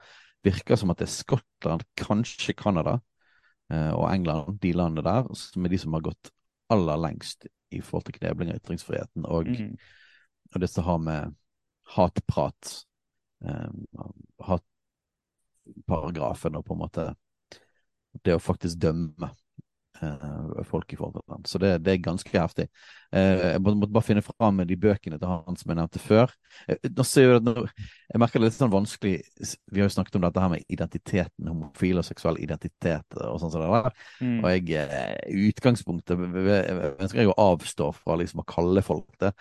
virker som at det er Skottland, kanskje Canada eh, og England, de landene der, som er de som har gått aller lengst i forhold til knebling av ytringsfriheten og, Mm. og det som har med hatprat, eh, hatparagrafen og på en måte det å faktisk dømme eh, folk i forhold til den. Så det, det er ganske heftig. Eh, jeg måtte bare finne fram de bøkene til han som jeg nevnte før. Eh, nå ser jeg, at jeg merker det er litt sånn vanskelig Vi har jo snakket om dette her med identiteten, homofil og seksuell identitet og sånn som det der. Mm. Og jeg eh, i utgangspunktet ønsker jeg å avstå fra liksom å kalle folk det.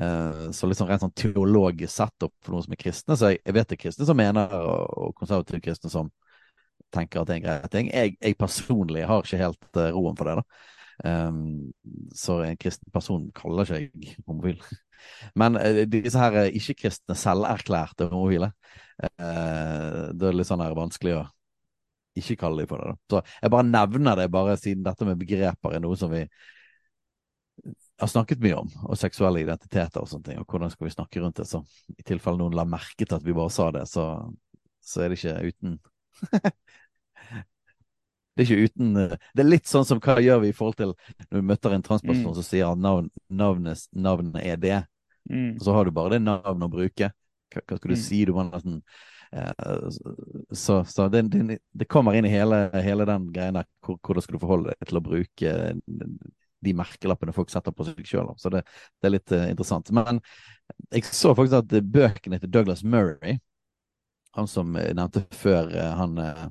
Eh, Så litt sånn rent sånn teologisk sett opp for noen som er kristne. Så jeg, jeg vet det er kristne som mener, og konservative kristne som tenker at det er en grei ting. Jeg, jeg personlig har ikke helt eh, roen for det, da. Um, så en kristen person kaller ikke jeg homofil. Men uh, disse her eh, ikke-kristne selverklærte homofile, uh, det er litt sånn her vanskelig å ikke kalle dem for det. da. Så jeg bare nevner det, bare siden dette med begreper er noe som vi har snakket mye om, og seksuelle identiteter og sånne ting, og hvordan skal vi snakke rundt det. Så i tilfelle noen la merke til at vi bare sa det, så, så er det ikke uten Det er uten eh, Det er litt sånn som hva gjør vi i forhold til når vi møter en transperson Mm. som sier at navn, navnet, navnet er det, Mm. og så har du bare det navnet å bruke. Hva, hva skal du Mm. si? Du må nesten eh, Så, så det, det, det kommer inn i hele, hele den greia der. Hvor, hvordan skal du forholde deg til å bruke de merkelappene folk setter på seg sjøl? Så det, det er litt uh, interessant. Men jeg så faktisk at bøkene til Douglas Murray, han som nevnte før, uh, han uh,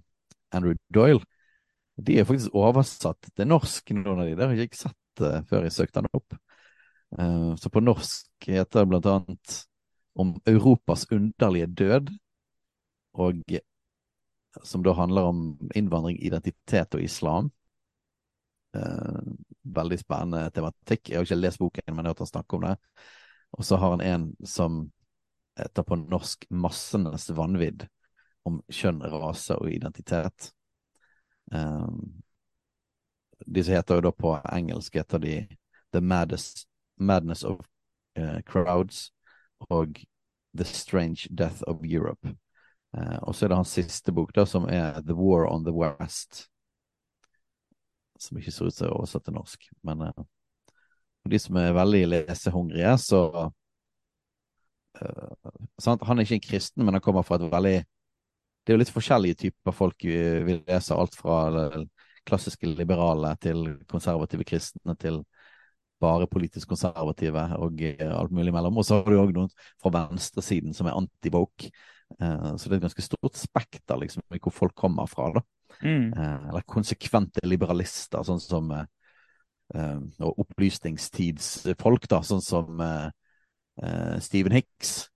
Andrew Doyle, de er faktisk oversatt til norsk, noen av de. Det har jeg ikke sett uh, før jeg søkte den opp. Uh, så på norsk heter det blant annet om Europas underlige død, og som da handler om innvandring, identitet og islam. Uh, veldig spennende tematikk. Jeg har ikke lest boken, men jeg har hørt han snakke om det. Og så har han en som heter på norsk 'Massenes vanvidd', om kjønn, rase og identitet. Um, de som heter jo da på engelsk heter de The Maddest, Madness of uh, Crowds og The Strange Death of Europe. Uh, og så er det hans siste bok, da, som er The War on the West. Som ikke ser ut å være oversatt til norsk. Men uh, de som er veldig lesehungrige, så? Han er ikke en kristen, men han kommer fra et veldig Det er jo litt forskjellige typer folk vi, leser. Alt fra klassiske liberale til konservative kristne til bare politisk konservative og eh, alt mulig imellom. Og så har du òg noen fra venstresiden som er anti-woke. Eh, så det er et ganske stort spekter liksom, i hvor folk kommer fra. da. Mm. Eh, eller konsekvente liberalister, sånn som Og opplysningstidsfolk, da, sånn som Stephen Hicks.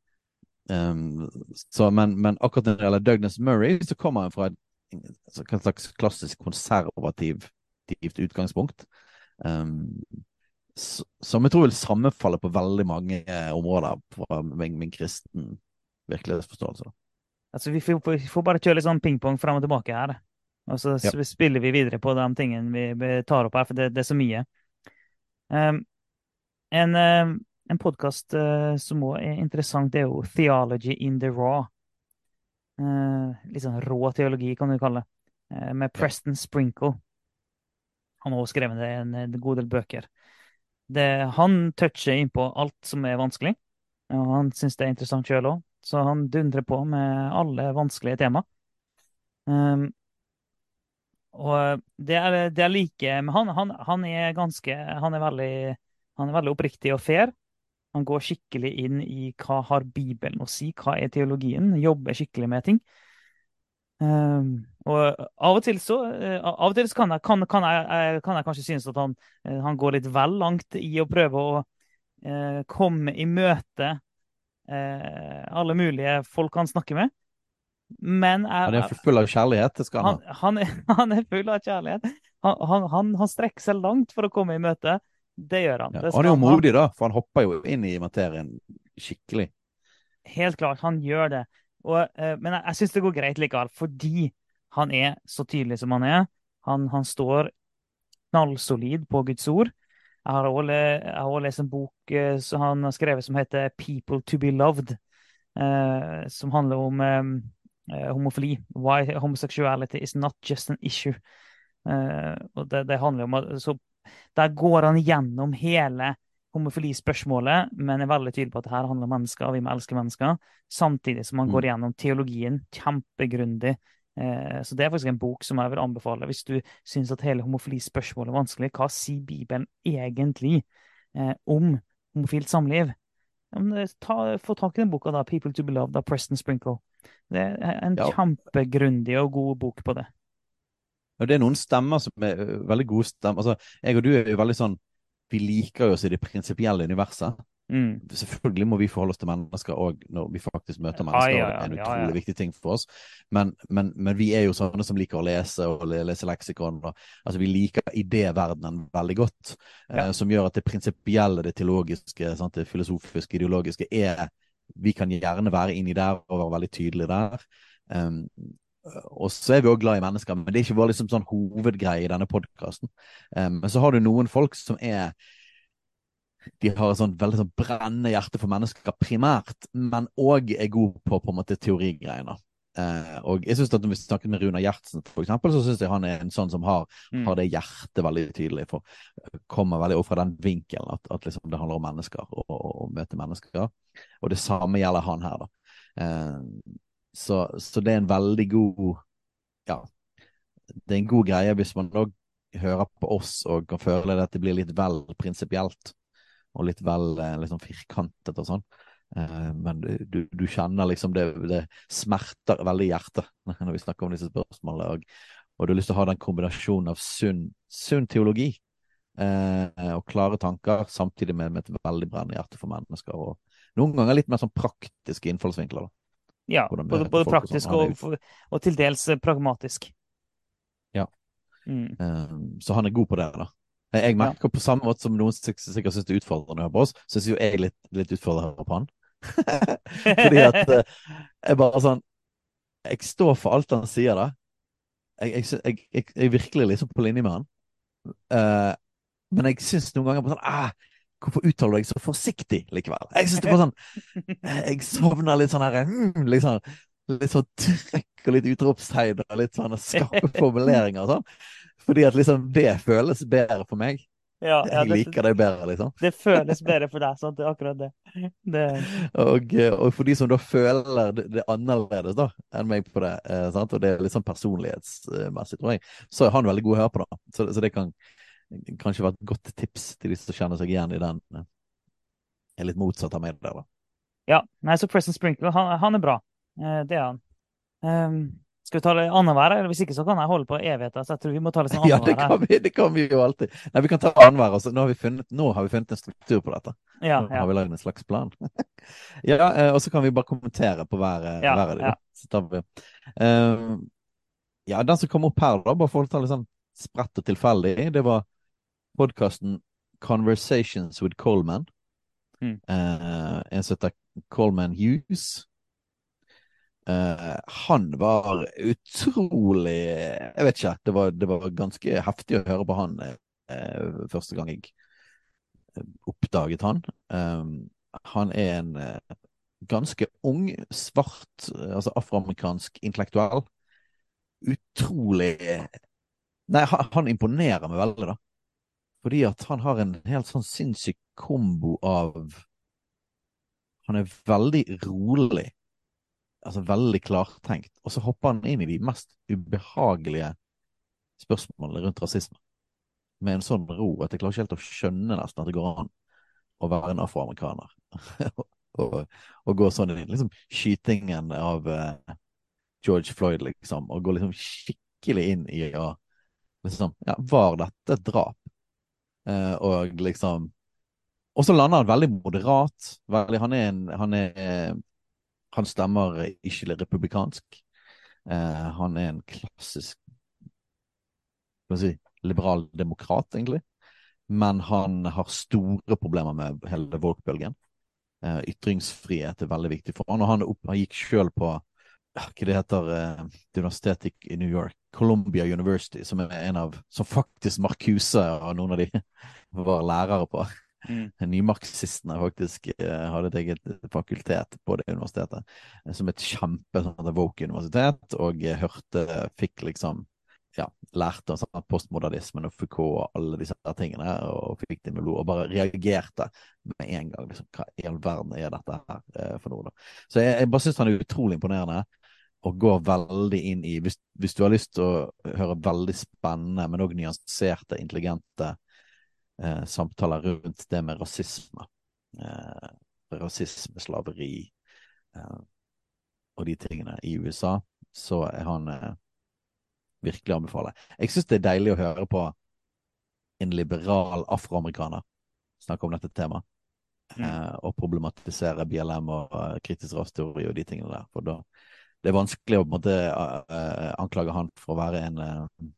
Um, så, men, men akkurat når det gjelder Douglas Murray, så kommer han fra et, et slags klassisk konservativt utgangspunkt. Um, som jeg tror vil sammenfalle på veldig mange eh, områder fra min, min kristen virkelighetsforståelse. Altså, vi får, vi får bare kjøre litt sånn pingpong fram og tilbake her. Og så Ja. spiller vi videre på de tingene vi vi tar opp her, for det, det er så mye. Um, en um, en podkast som òg er interessant, det er jo Theology in the Raw. Uh, litt sånn rå teologi, kan du kalle det. Uh, med Preston Sprinkle. Han har også skrevet en, en god del bøker. Det, han toucher inn på alt som er vanskelig. Og han syns det er interessant sjøl òg, så han dundrer på med alle vanskelige tema. Um, og det er, det er like Men han, han, han er ganske Han er veldig, han er veldig oppriktig og fair. Han går skikkelig inn i hva har Bibelen å si, hva er teologien, jobber skikkelig med ting. Um, og av og til så, uh, av og til så kan, jeg, kan, kan, jeg, kan jeg kanskje synes at han, uh, han går litt vel langt i å prøve å uh, komme i møte alle mulige folk han snakker med. Men jeg, Han er full av kjærlighet, det skal han han, han, er, han er full av kjærlighet. Han, han, han, han strekker seg langt for å komme i møte. Det gjør han. Det han er jo modig, da, for han hopper jo inn i materien skikkelig. helt klart, han gjør det. Og, uh, men jeg, jeg syns det går greit likevel, fordi han er så tydelig som han er. Han, han står knallsolid på Guds ord. Jeg har også lest en bok eh, som han har skrevet som heter 'People to be loved', eh, som handler om eh, homofili. Why homosexuality is not just an issue. Eh, og det, det, handler om at, så Der går han gjennom hele homofilispørsmålet, men er veldig tydelig på at det her handler om mennesker, og vi må elske mennesker. Samtidig som han mm. går gjennom teologien kjempegrundig. Eh, så det er faktisk en bok som jeg vil anbefale hvis du syns at hele homofilispørsmålet er vanskelig. Hva sier Bibelen egentlig eh, om homofilt samliv? Ta, få tak i den boka, da, 'People to be Loved' av Preston Sprinkle. Det er en ja. kjempegrundig og god bok på det. Og det er noen stemmer som er veldig gode stemmer. Altså, jeg og du er jo veldig sånn vi liker jo oss i det prinsipielle universet. Mm. Selvfølgelig må vi forholde oss til mennesker òg når vi faktisk møter mennesker. Ja, ja, ja, det er en utrolig viktig ting for oss. Men, men, men, vi er jo sånne som liker å lese og lese leksikon. Og, altså Vi liker idéverdenen veldig godt. Eh, som gjør at det prinsipielle, det teologiske, sant, det filosofiske, ideologiske er Vi kan gjerne være inni der og være veldig tydelige der. Um, og så er vi òg glad i mennesker, men det er ikke vår liksom sånn hovedgreie i denne podkasten. Um, men så har du noen folk som er de har et sånn veldig sånn brennende hjerte for mennesker primært, men òg er god på på en måte teorigreiene. Uh, og jeg synes at Når vi snakket med Runa Gjertsen, for eksempel, så syns jeg han er en sånn som har, mm. har det hjertet veldig tydelig. for Kommer veldig opp fra den vinkelen at, at liksom det handler om mennesker og, og, møte mennesker. Og det samme gjelder han her. da. Uh, så, så, det er en veldig god Ja, det er en god greie hvis man òg hører på oss og kan føle at det blir litt vel prinsipielt. Og litt vel liksom firkantet og sånn. Eh, men du, du, kjenner liksom det, det smerter veldig i hjertet når vi snakker om disse spørsmålene. Og, og, du har lyst til å ha den kombinasjonen av sunn, sunn teologi eh, og klare tanker, samtidig med, med, et veldig brennende hjerte for mennesker. Og noen ganger litt mer sånn praktiske innfallsvinkler. da. Ja, både, både praktisk og, og, og, til dels eh, pragmatisk. Ja. Mm. Um, så han er god på det, da. Jeg merker ja. på samme måte som noen sikkert syns det er utfordrende å høre på oss, syns jo jeg litt, litt utfordrende å høre på han. Fordi at uh, jeg bare sånn Jeg står for alt han sier, da. Jeg, jeg, jeg, jeg, er virkelig liksom på linje med han. Uh, men jeg syns noen ganger på sånn ah, Hvorfor uttaler du deg så forsiktig likevel? Jeg synes det var sånn Jeg sovner litt sånn her mm, liksom, Litt sånn trekk og litt utropstegn og litt sånne skarpe formuleringer og sånn. Fordi at liksom det føles bedre for meg. Ja, ja, jeg liker det, det bedre, liksom. Det føles bedre for deg, sant? Det er akkurat det. det... Og, og, for de som da føler det, det annerledes da, enn meg på det, eh, og det er litt sånn personlighetsmessig, tror jeg, så er han veldig god å høre på, da. Så, så det kan kanskje vært et godt tips til de som kjenner seg igjen i den. Eh, er litt motsatt av meg der, da. Ja. Nei, så Preston Sprinkle, han, han er bra. Eh, det er han. Um, skal vi ta det annenhver, eller hvis ikke så kan jeg holde på evigheter. Så jeg tror vi må ta litt sånn annenhver. Ja, det kan, vi, det kan vi jo alltid. Nei, vi kan ta annenhver. Altså. Nå, har vi funnet, nå har vi funnet en struktur på dette. Ja, nå ja. har vi lagd en slags plan. ja, eh, og så kan vi bare kommentere på hver, ja, hver av de. Ja. Så tar vi. Um, ja, den som kom opp her, da, bare for å ta litt sånn spredt og tilfeldig, det var podkasten Conversations with Coleman. Mm. Eh, en som heter Coleman Hughes. Eh, han var utrolig Jeg vet ikke. Det var, det var ganske heftig å høre på han eh, første gang jeg oppdaget han. Um, han er en ganske ung, svart, altså afroamerikansk intellektuell. Utrolig Nei, han, han imponerer meg veldig, da. Fordi at han har en helt sånn sinnssyk kombo av Han er veldig rolig, altså veldig klartenkt, og så hopper han inn i de mest ubehagelige spørsmålene rundt rasisme. Med en sånn ro at jeg klarer ikke helt å skjønne nesten at det går an å være en afroamerikaner. og, og, gå sånn inn. Liksom skytingen av uh, George Floyd, liksom. Og gå liksom skikkelig inn i å liksom Ja, var dette et drap? Uh, og liksom Og så lander han veldig moderat. Veldig, han er en han, er, han stemmer ikke republikansk. Uh, han er en klassisk hva si, liberal demokrat, egentlig. Men han har store problemer med hele woke-bølgen. Eh, ytringsfrihet er veldig viktig for han, og han, opp, han gikk sjøl på hva det heter eh, universitetet i New York, Columbia University, som er en av Som faktisk Marcuse og noen av de var lærere på. Mm. Nymarxistene faktisk eh, hadde et eget fakultet på det universitetet, eh, som et kjempe sånn, woke universitet, og eh, hørte Fikk liksom ja, lærte om sånn, postmodernismen og Foucault og alle disse tingene, og fikk det med blod, og bare reagerte med en gang. Liksom, hva i all verden er dette her eh, for noe? da? Så jeg, jeg bare syns han er utrolig imponerende, og går veldig inn i hvis, hvis, du har lyst til å høre veldig spennende, men òg nyanserte, intelligente eh, samtaler rundt det med rasisme, eh, rasisme, slaveri eh, og de tingene i USA, så er han eh, virkelig anbefale. Jeg syns det er deilig å høre på en liberal afroamerikaner snakke om dette temaet. Mm. Eh, og problematisere BLM og uh, kritisk rasteori og de tingene der. For da det er vanskelig å på en måte uh, anklage han for å være en uh,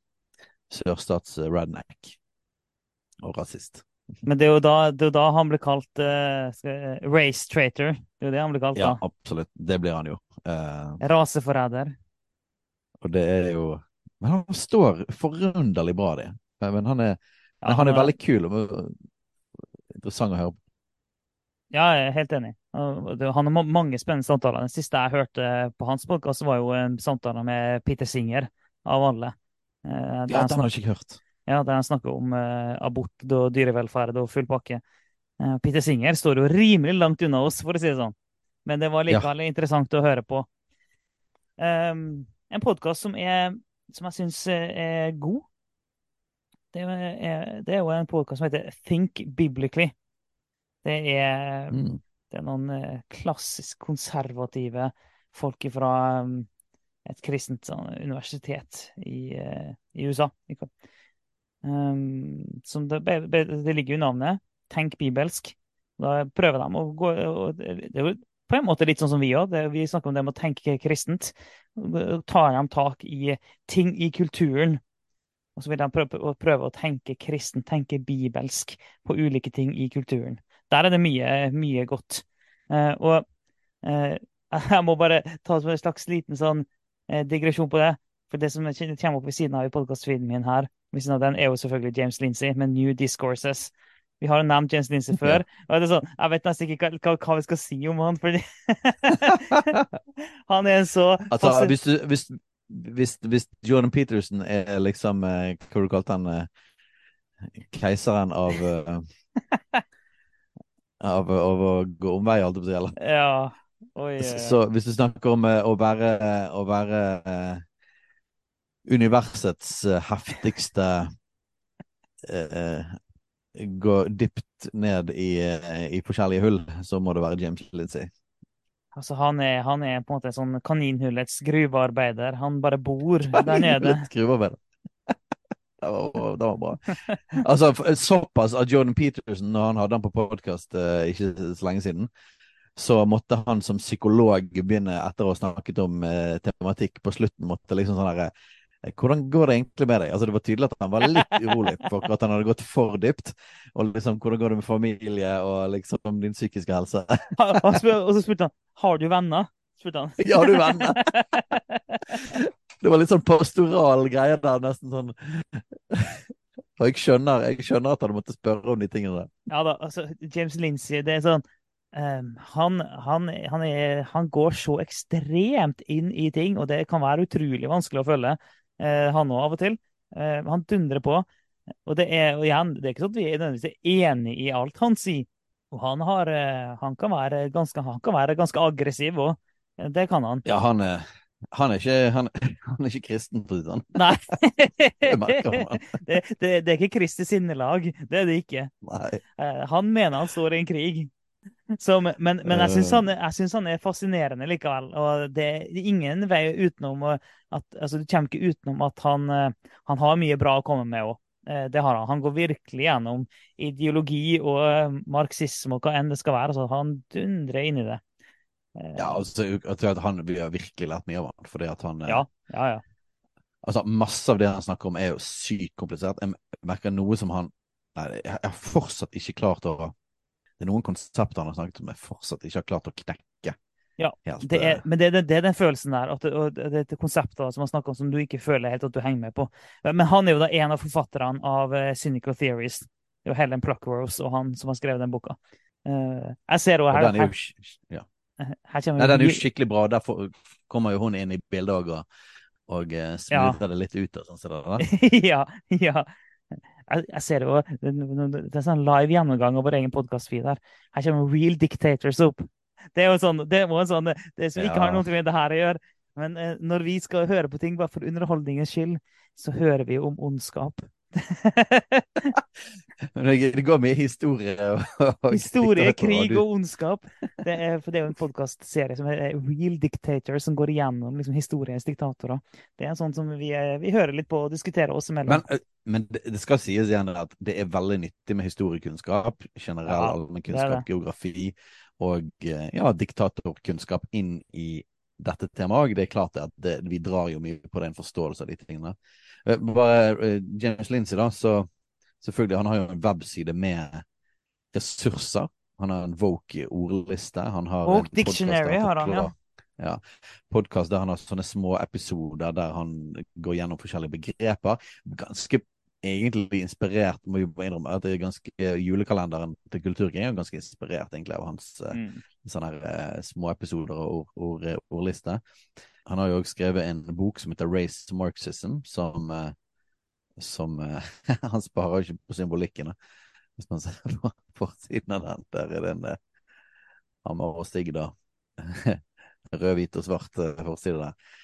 sørstats redneck og rasist. Men det er jo da, er da han blir kalt race traitor. Det er jo det han blir kalt ja, da. Ja, absolutt. Det blir han jo. Raseforræder. Og det er jo men han står forunderlig bra, det. Men han er, ja, han er veldig kul og interessant å høre på. Ja, jeg er helt enig. Han har mange spennende samtaler. Den siste jeg hørte på hans podkast, var jo en samtale med Peter Singer, av alle. Eh, ja, den har jeg ikke hørt. Ja, Der han snakker om uh, abort og dyrevelferd og full pakke. Uh, Peter Singer står jo rimelig langt unna oss, for å si det sånn. Men det var likevel ja. interessant å høre på. Um, en podkast som som jeg syns er god. Det er, det er jo en podkast som heter Think Biblically. Det er, mm. Det er noen eh, klassisk konservative folk fra um, et kristent sånn, universitet i, eh, i USA. Um, som det, det, ligger jo i navnet. Tenk bibelsk. Da prøver de å gå Det er jo på en måte litt sånn som vi òg. Vi snakker om det med å tenke kristent. Tar de tak i ting i kulturen. Og så vil de prøve, prøve, å tenke kristent, tenke bibelsk på ulike ting i kulturen. Der er det mye, mye godt. Uh, og uh, jeg må bare ta en slags liten sånn uh, digresjon på det. For det som kommer opp ved siden av i podkastfeeden min her, ved siden av den, er jo selvfølgelig James Lindsay med New Discourses. Vi har nevnt James Lindsay før. og det er sånn, Jeg vet nesten ikke hva, hva, vi skal si om han, fordi Han er en så altså, hvis, du, hvis, hvis, hvis, Jordan Peterson er liksom hva du kalte han? Eh, keiseren av av, av, å gå omvei, holdt jeg på å si. Ja. Oi, ja, ja. Så hvis du snakker om uh, å være, å være uh, universets heftigste gå dypt ned i, i, forskjellige hull, så må det være James Lindsay. Altså, han er, han er på en måte en sånn kaninhullets gruvearbeider. Han bare bor der nede. gruvearbeider. Det, var, det var bra. Altså, såpass at Jordan Peterson, når han hadde han på podkast uh, eh, ikke så lenge siden, så måtte han som psykolog begynne, etter å ha snakket om uh, tematikk på slutten, måtte liksom sånn herre Eh, hvordan går det egentlig med deg? Altså Det var tydelig at han var litt urolig for at han hadde gått for dypt. Og liksom, hvordan går det med familie og liksom din psykiske helse? og så spurte han har du venner. Spurte han. Ja, har du venner? Det var litt sånn pastoral greie der, nesten sånn Og jeg skjønner, jeg skjønner at han måtte spørre om de tingene der. Ja da, altså James Lindsay, det er sånn um, han, han, han, er, han går så ekstremt inn i ting, og det kan være utrolig vanskelig å følge. uh, han òg, av og til. Uh, han dundrer på. Og det er og igjen, det er ikke sånn at vi er nødvendigvis enig i alt han sier. Og han, har, eh, han, kan, være ganske, han kan være ganske aggressiv òg. Det kan han. Ja, han er, han er, ikke, han, han er ikke, kristen, for å si det sånn. Nei. det, det, det, er ikke Kristi sinnelag. Det er det ikke. Nei. Han mener han står i en krig. Så, men, men jeg syns han, han, er fascinerende likevel. Og det er ingen vei utenom at altså, Du kommer ikke utenom at han, eh, han har mye bra å komme med òg. Eh, det har han. Han går virkelig gjennom ideologi og eh, marxisme og hva enn det skal være. Så han dundrer inn i det. Ja, altså, jeg tror at han, Vi har virkelig lært mye av han, fordi at han ja, ja, ja. Altså, Masse av det han snakker om, er jo sykt komplisert. Jeg merker noe som han Nei, jeg har fortsatt ikke klart å det er noen konsepter han har snakket om jeg fortsatt ikke har klart å knekke. Ja, helt, det er, eh, men det, det, det er den følelsen der, at det, det er et konsept som han snakker om som du ikke føler helt at du henger med på. Men han er jo da en av forfatterne av uh, Cynical Theories. Det er jo Helen Pluckrose og han som har skrevet den boka. Uh, jeg ser også og den er jo, ja. Nei, den er jo skikkelig bra. Der kommer jo hun inn i bildet òg og, og eh, ja. det litt ut. og sånn som det ja, ja. Jeg, jeg ser jo det, det er sånn live gjennomgang av vår egen podkast-feed her. Her kommer Real Dictators opp. Det er jo sånn, det er jo sånn, det som ikke har noe med det her å gjøre. Men eh, når vi skal høre på ting bare for underholdningens skyld, så hører vi om ondskap. Det, går mye historie og, Historie, krig og ondskap. Det er, for det er jo en podkastserie som er Real Dictators, som går igjennom liksom, historiens diktatorer. Det er sånn som vi, eh, vi hører litt på og diskuterer oss imellom. Men, eh, men det, det skal sies igjen at det er veldig nyttig med historiekunnskap, generell Ja, allmennkunnskap, geografi og eh, ja, diktatorkunnskap inn i dette temaet. Det er klart at det, vi drar jo mye på den forståelse av de tingene. Eh, Bare eh, James Lindsay, da, så selvfølgelig, han har jo en webside med ressurser. Han har en Voke ordliste. Han har en Dictionary har han, ja. ja. Podkast der han har sånne små episoder der han går gjennom forskjellige begreper. Ganske egentlig inspirert, må vi innrømme, at det er ganske julekalenderen til Kulturkrig er ganske inspirert egentlig av hans eh, Mm. Sånne her, eh, små episoder og ord, ord, ordliste. Han har jo også skrevet en bok som heter Race Marxism, som, eh, som eh, Han sparer ikke på symbolikken, hvis man ser på forsiden av den. Der er det en hammer og stig, da. Rød, hvit og svart forside der.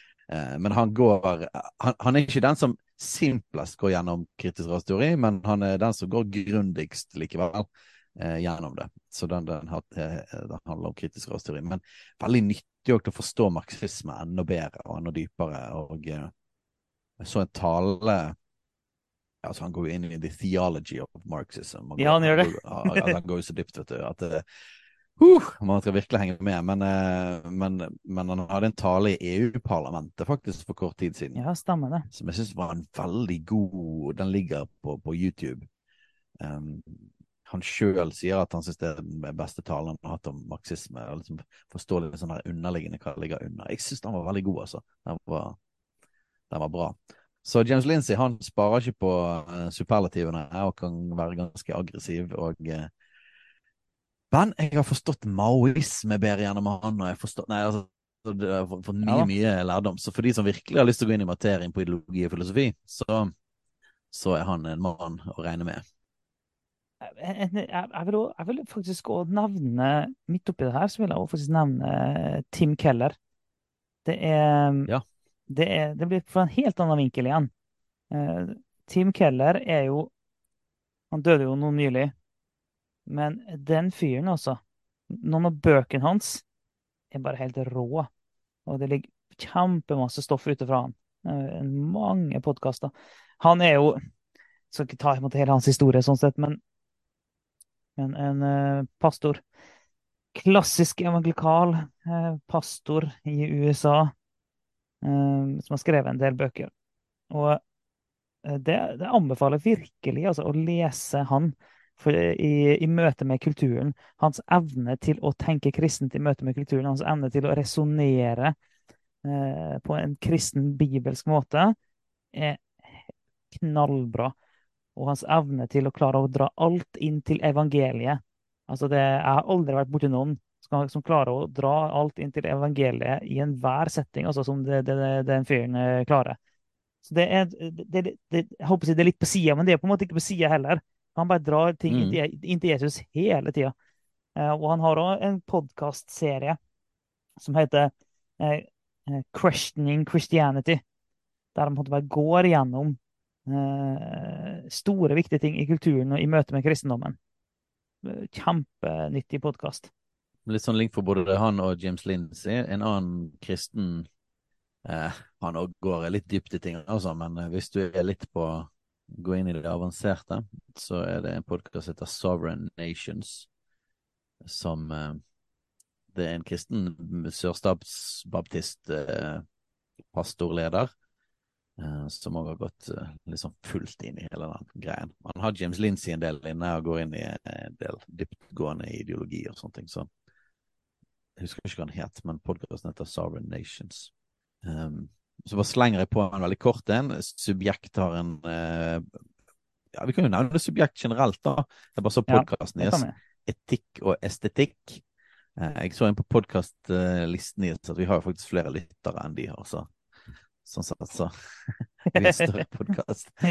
Men han går han, han er ikke den som simplest går gjennom kritisk rasteori, men han er den som går grundigst likevel eh, gjennom det. Så den, den, har, eh, den handler om kritisk rasteori. Men veldig nyttig til å forstå marxisme enda bedre og enda dypere. Og eh, så en tale Altså, han går jo inn i the theology of Marxism. Går, Ja, han gjør det. altså, han går jo så dypt, vet du, at det, Uh, man skal virkelig henge med, men, eh, men, men han hadde en tale i EU-parlamentet faktisk for kort tid siden, Ja, stemmer det. som jeg syns var en veldig god Den ligger på, på YouTube. Um, han sjøl sier at han syns det er den beste talen han har hatt om marxisme. og Liksom Forstå litt sånn her underliggende hva det ligger under. Jeg syns han var veldig god, altså. Den var, den var bra. Så James Lindsay han sparer ikke på eh, superlativene og kan være ganske aggressiv. og eh, men jeg har forstått maoisme bedre gjennom han, og jeg har Nei, altså har fått mye, Ja mye lærdom. Så for de som virkelig har lyst til å gå inn i materien på ideologi og filosofi, så, så er han en mann å regne med. Jeg, jeg, jeg, vil, jeg vil faktisk òg nevne Midt oppi det her så vil jeg faktisk nevne eh, Tim Keller. Det er, Ja. det er Det blir fra en helt annen vinkel igjen. Eh, Tim Keller er jo Han døde jo nå nylig. Men den fyren, altså Noen av bøkene hans er bare helt rå. Og det ligger kjempemasse stoff ute fra han. Eh, Mange podkaster. Han er jo Skal ikke ta imot hele hans historie, sånn sett, men men en eh, pastor. Klassisk evangelikal eh, pastor i USA, eh, som har skrevet en del bøker. Og det, det anbefaler virkelig altså, å lese han for, i, i møte med kulturen. Hans evne til å tenke kristent i møte med kulturen, hans evne til å resonnere eh, på en kristen, bibelsk måte, er knallbra og hans evne til å klare å dra alt inn til evangeliet. Altså det, jeg har aldri vært borti noen som, som klarer å dra alt inn til evangeliet i enhver setting, altså som det, det, den fyren eh, klarer. Så det er, det, det, det, jeg håper det er litt på sida, men det er på en måte ikke på sida heller. Han bare drar ting til, inn til Jesus hele tida. Eh, og han har òg en podkastserie som heter eh, Questioning Christianity, der han de bare går gjennom eh, store, viktige ting i kulturen og i møte med kristendommen. Eh, Kjempenyttig podkast. Litt sånn link for både han og James Lindsay. En annen kristen eh, Han òg går litt dypt i ting, altså, men eh, hvis du er litt på Gå inn i det avanserte, så er det en podkast som heter Sovereign Nations, som eh, Det er en kristen sørstabsbaptist eh, pastorleder som òg har gått uh, liksom fullt inn i hele den greien. Man har James Lindsay en del inne og går inn i en del dyptgående ideologi og sånne ting. Så jeg husker ikke hva den het, men podkasten heter Sovereign Nations. Um, så bare slenger jeg på en veldig kort en. Subjekt har en uh, ja, Vi kan jo nevne subjekt generelt, da. Jeg bare så podkasten ja, deres. Etikk og estetikk. jeg så inn på podkastlisten deres at vi har jo faktisk flere lyttere enn de har. så Sånn satser. så. Vi større podkast.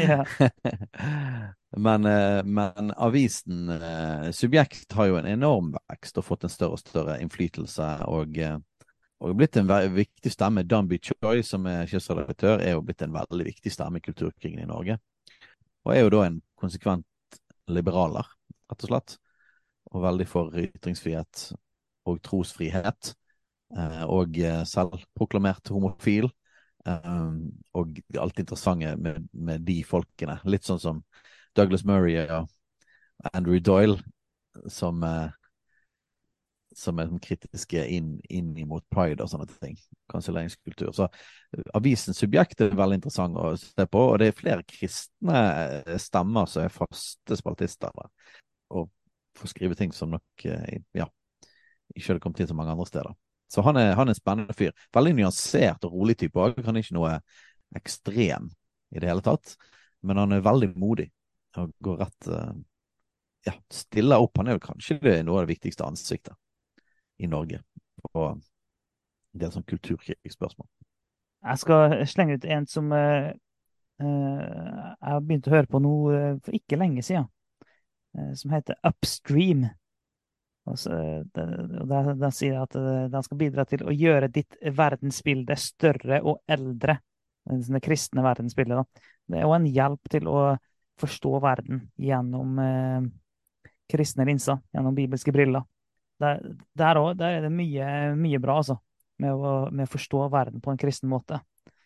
men, eh, men, avisen eh, Subjekt har jo en enorm vekst og fått en større og større innflytelse. Og, eh, og blitt en viktig stemme. Danby Choi, som er sjefsredaktør, er jo blitt en veldig viktig stemme i kulturkrigen i Norge. Og er jo da en konsekvent liberaler, rett og slett. Og veldig for ytringsfrihet og trosfrihet. Og selvproklamert homofil. Um, og alt interessante med, med, de folkene. Litt sånn som Douglas Murray og Andrew Doyle, som, uh, som er kritiske inn, inn mot pride og sånne ting. Kanselleringskultur. Så uh, avisens subjekt er veldig interessant å se på, og det er flere kristne uh, stemmer som er faste spaltister der. Og får skrive ting som nok ja, ikke hadde kommet til så mange andre steder. Så han er, han er en spennende fyr. Veldig nyansert og rolig type òg. Han er ikke noe ekstrem i det hele tatt. Men han er veldig modig og går rett uh, Ja, stiller opp. Han er jo kanskje noe av det viktigste ansiktet i Norge på en del sånn kulturkrigsspørsmål. Jeg skal slenge ut en som uh, uh, jeg har begynt å høre på nå for ikke lenge siden. som heter Upstream. Og Den sier at eh, den skal bidra til å gjøre ditt verdensbilde større og eldre. Det kristne verdensbildet. Da. Det er jo en hjelp til å forstå verden gjennom eh, kristne linser, gjennom bibelske briller. Der, der òg er det mye, mye bra, altså, med å, med å, forstå verden på en kristen måte.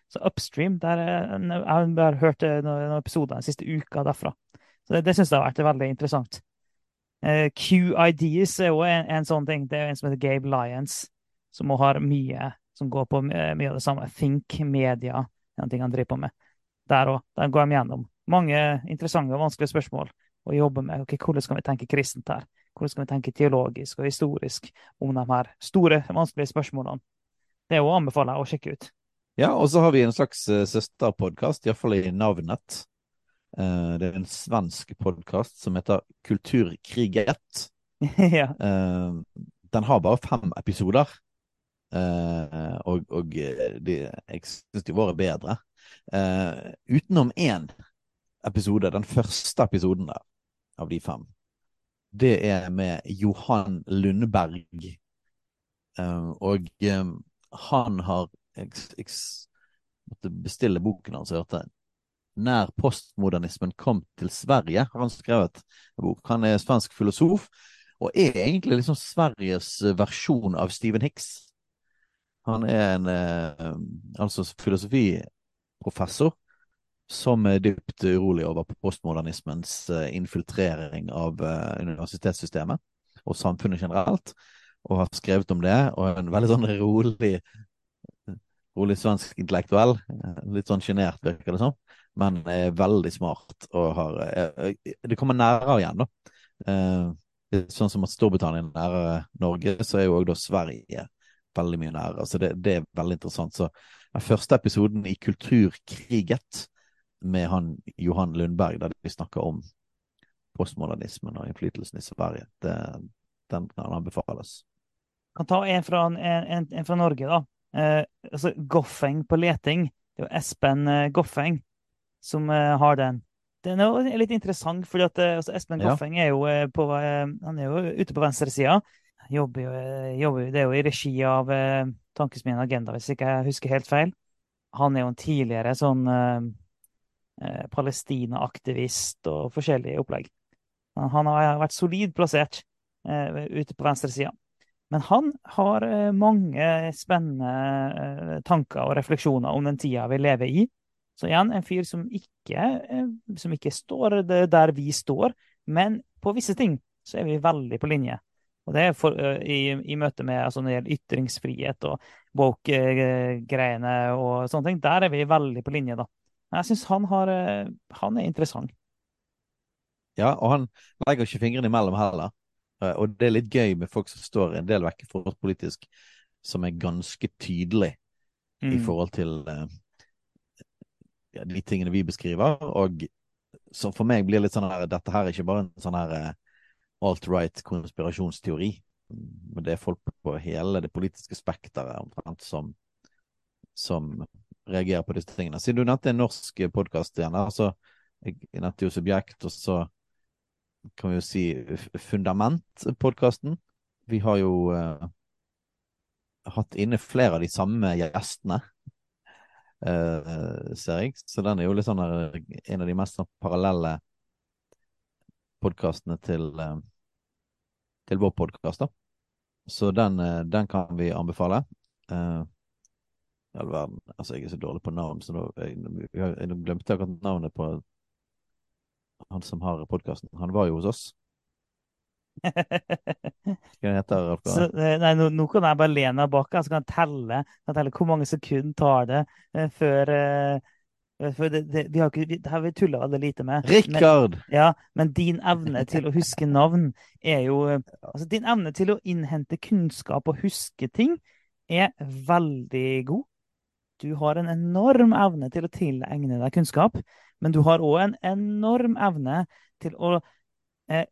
Så Upstream der, Jeg har hørt eh, noen episoder den siste uka derfra. Så Det, det syns jeg har vært veldig interessant. Uh, QIDs er jo en, en, sånn ting. Det er en som heter Gabe Lyons, som har mye som går på mye av det samme. Think media, en ting han driver på med. Der òg. Der går de gjennom mange interessante og vanskelige spørsmål å jobbe med okay, hvordan skal vi tenke kristent her. Hvordan skal vi tenke teologisk og historisk om de her store, vanskelige spørsmålene. Det òg anbefaler jeg å sjekke ut. Ja, og så har vi en slags uh, søsterpodkast, iallfall i navnet. Uh, det er en svensk podkast som heter Kulturkriget. ja. uh, den har bare fem episoder, uh, og, og de, jeg syns de var bedre. utenom én episode, den første episoden der, av de fem. Det er med Johan Lundberg. og han har jeg, jeg måtte bestille boken hans, jeg hørte nær postmodernismen kom til Sverige, har han skrevet en bok. Han er svensk filosof, og er egentlig liksom Sveriges versjon av Stephen Hicks. Han er en eh, altså filosofiprofessor som er dypt urolig over postmodernismens eh, infiltrering av eh, universitetssystemet og samfunnet generelt, og har skrevet om det. Og en veldig sånn rolig rolig svensk intellektuell. Litt sånn sjenert, virker det som men er veldig smart og har eh, eh, Det kommer nærere igjen, da. Eh, sånn som at Storbritannia er nærere Norge, så er jo òg da Sverige veldig mye nærere. Så det, det, er veldig interessant. Så den første episoden i Kulturkriget med han Johan Lundberg, der de snakker om postmodernismen og innflytelsen i Sverige, det, den kan anbefales. Jeg kan ta en fra, en, en, en fra Norge, da. Eh, altså Goffeng på leting. Det er jo Espen Goffeng som uh, har den. Den er litt interessant, fordi at uh, altså Espen Goffeng er jo, på, han er jo ute på venstresida. Jobber, jobber, det er jo i regi av uh, Tankesmien Agenda, hvis ikke jeg husker helt feil. Han er jo en tidligere sånn Palestina-aktivist og forskjellige opplegg. Han har vært solid plassert ute på venstresida. Men han har mange spennende tanker og refleksjoner om den tida vi lever i. Så igjen, en fyr som ikke, eh, som ikke står der vi står, men på visse ting så er vi veldig på linje. Og det er for, i, i, møte med altså når det gjelder ytringsfrihet og woke-greiene og sånne ting. Der er vi veldig på linje, da. Jeg syns han, har, eh, han er interessant. Ja, og han legger ikke fingrene imellom heller. Eh, Og det er litt gøy med folk som står en del vekk fra oss politisk, som er ganske tydelig i Mm. forhold til de tingene vi beskriver. Og som for meg blir litt sånn her Dette her er ikke bare en sånn her eh, alt-right konspirasjonsteori. Men det er folk på hele det politiske spekteret omtrent som, som reagerer på disse tingene. Siden du nevnte en norsk podkast igjen, altså, så jeg nevnte jo Subjekt, og så kan vi jo si Fundament-podkasten. Vi har jo uh, hatt inne flere av de samme gjestene, ser jeg. Så den er jo litt sånn der, en av de mest sånn parallelle podkastene til, eh, til vår podkast, da. Så den, eh, den kan vi anbefale. Uh, all verden. Altså, jeg er så dårlig på navn, så nå jeg, jeg, jeg glemte akkurat navnet på han som har podkasten. Han var jo hos oss. Hva heter Ralf eh, nei, nå, nå kan jeg bare lene meg bak, så kan jeg telle, kan telle hvor mange sekunder tar det uh, før uh, For det, det, vi har ikke, det har vi tulla veldig lite med. Men, ja, men din evne til å huske navn er jo eh, Altså, din evne til å innhente kunnskap og huske ting er veldig god. Du har en enorm evne til å tilegne deg kunnskap, men du har òg en enorm evne til å eh,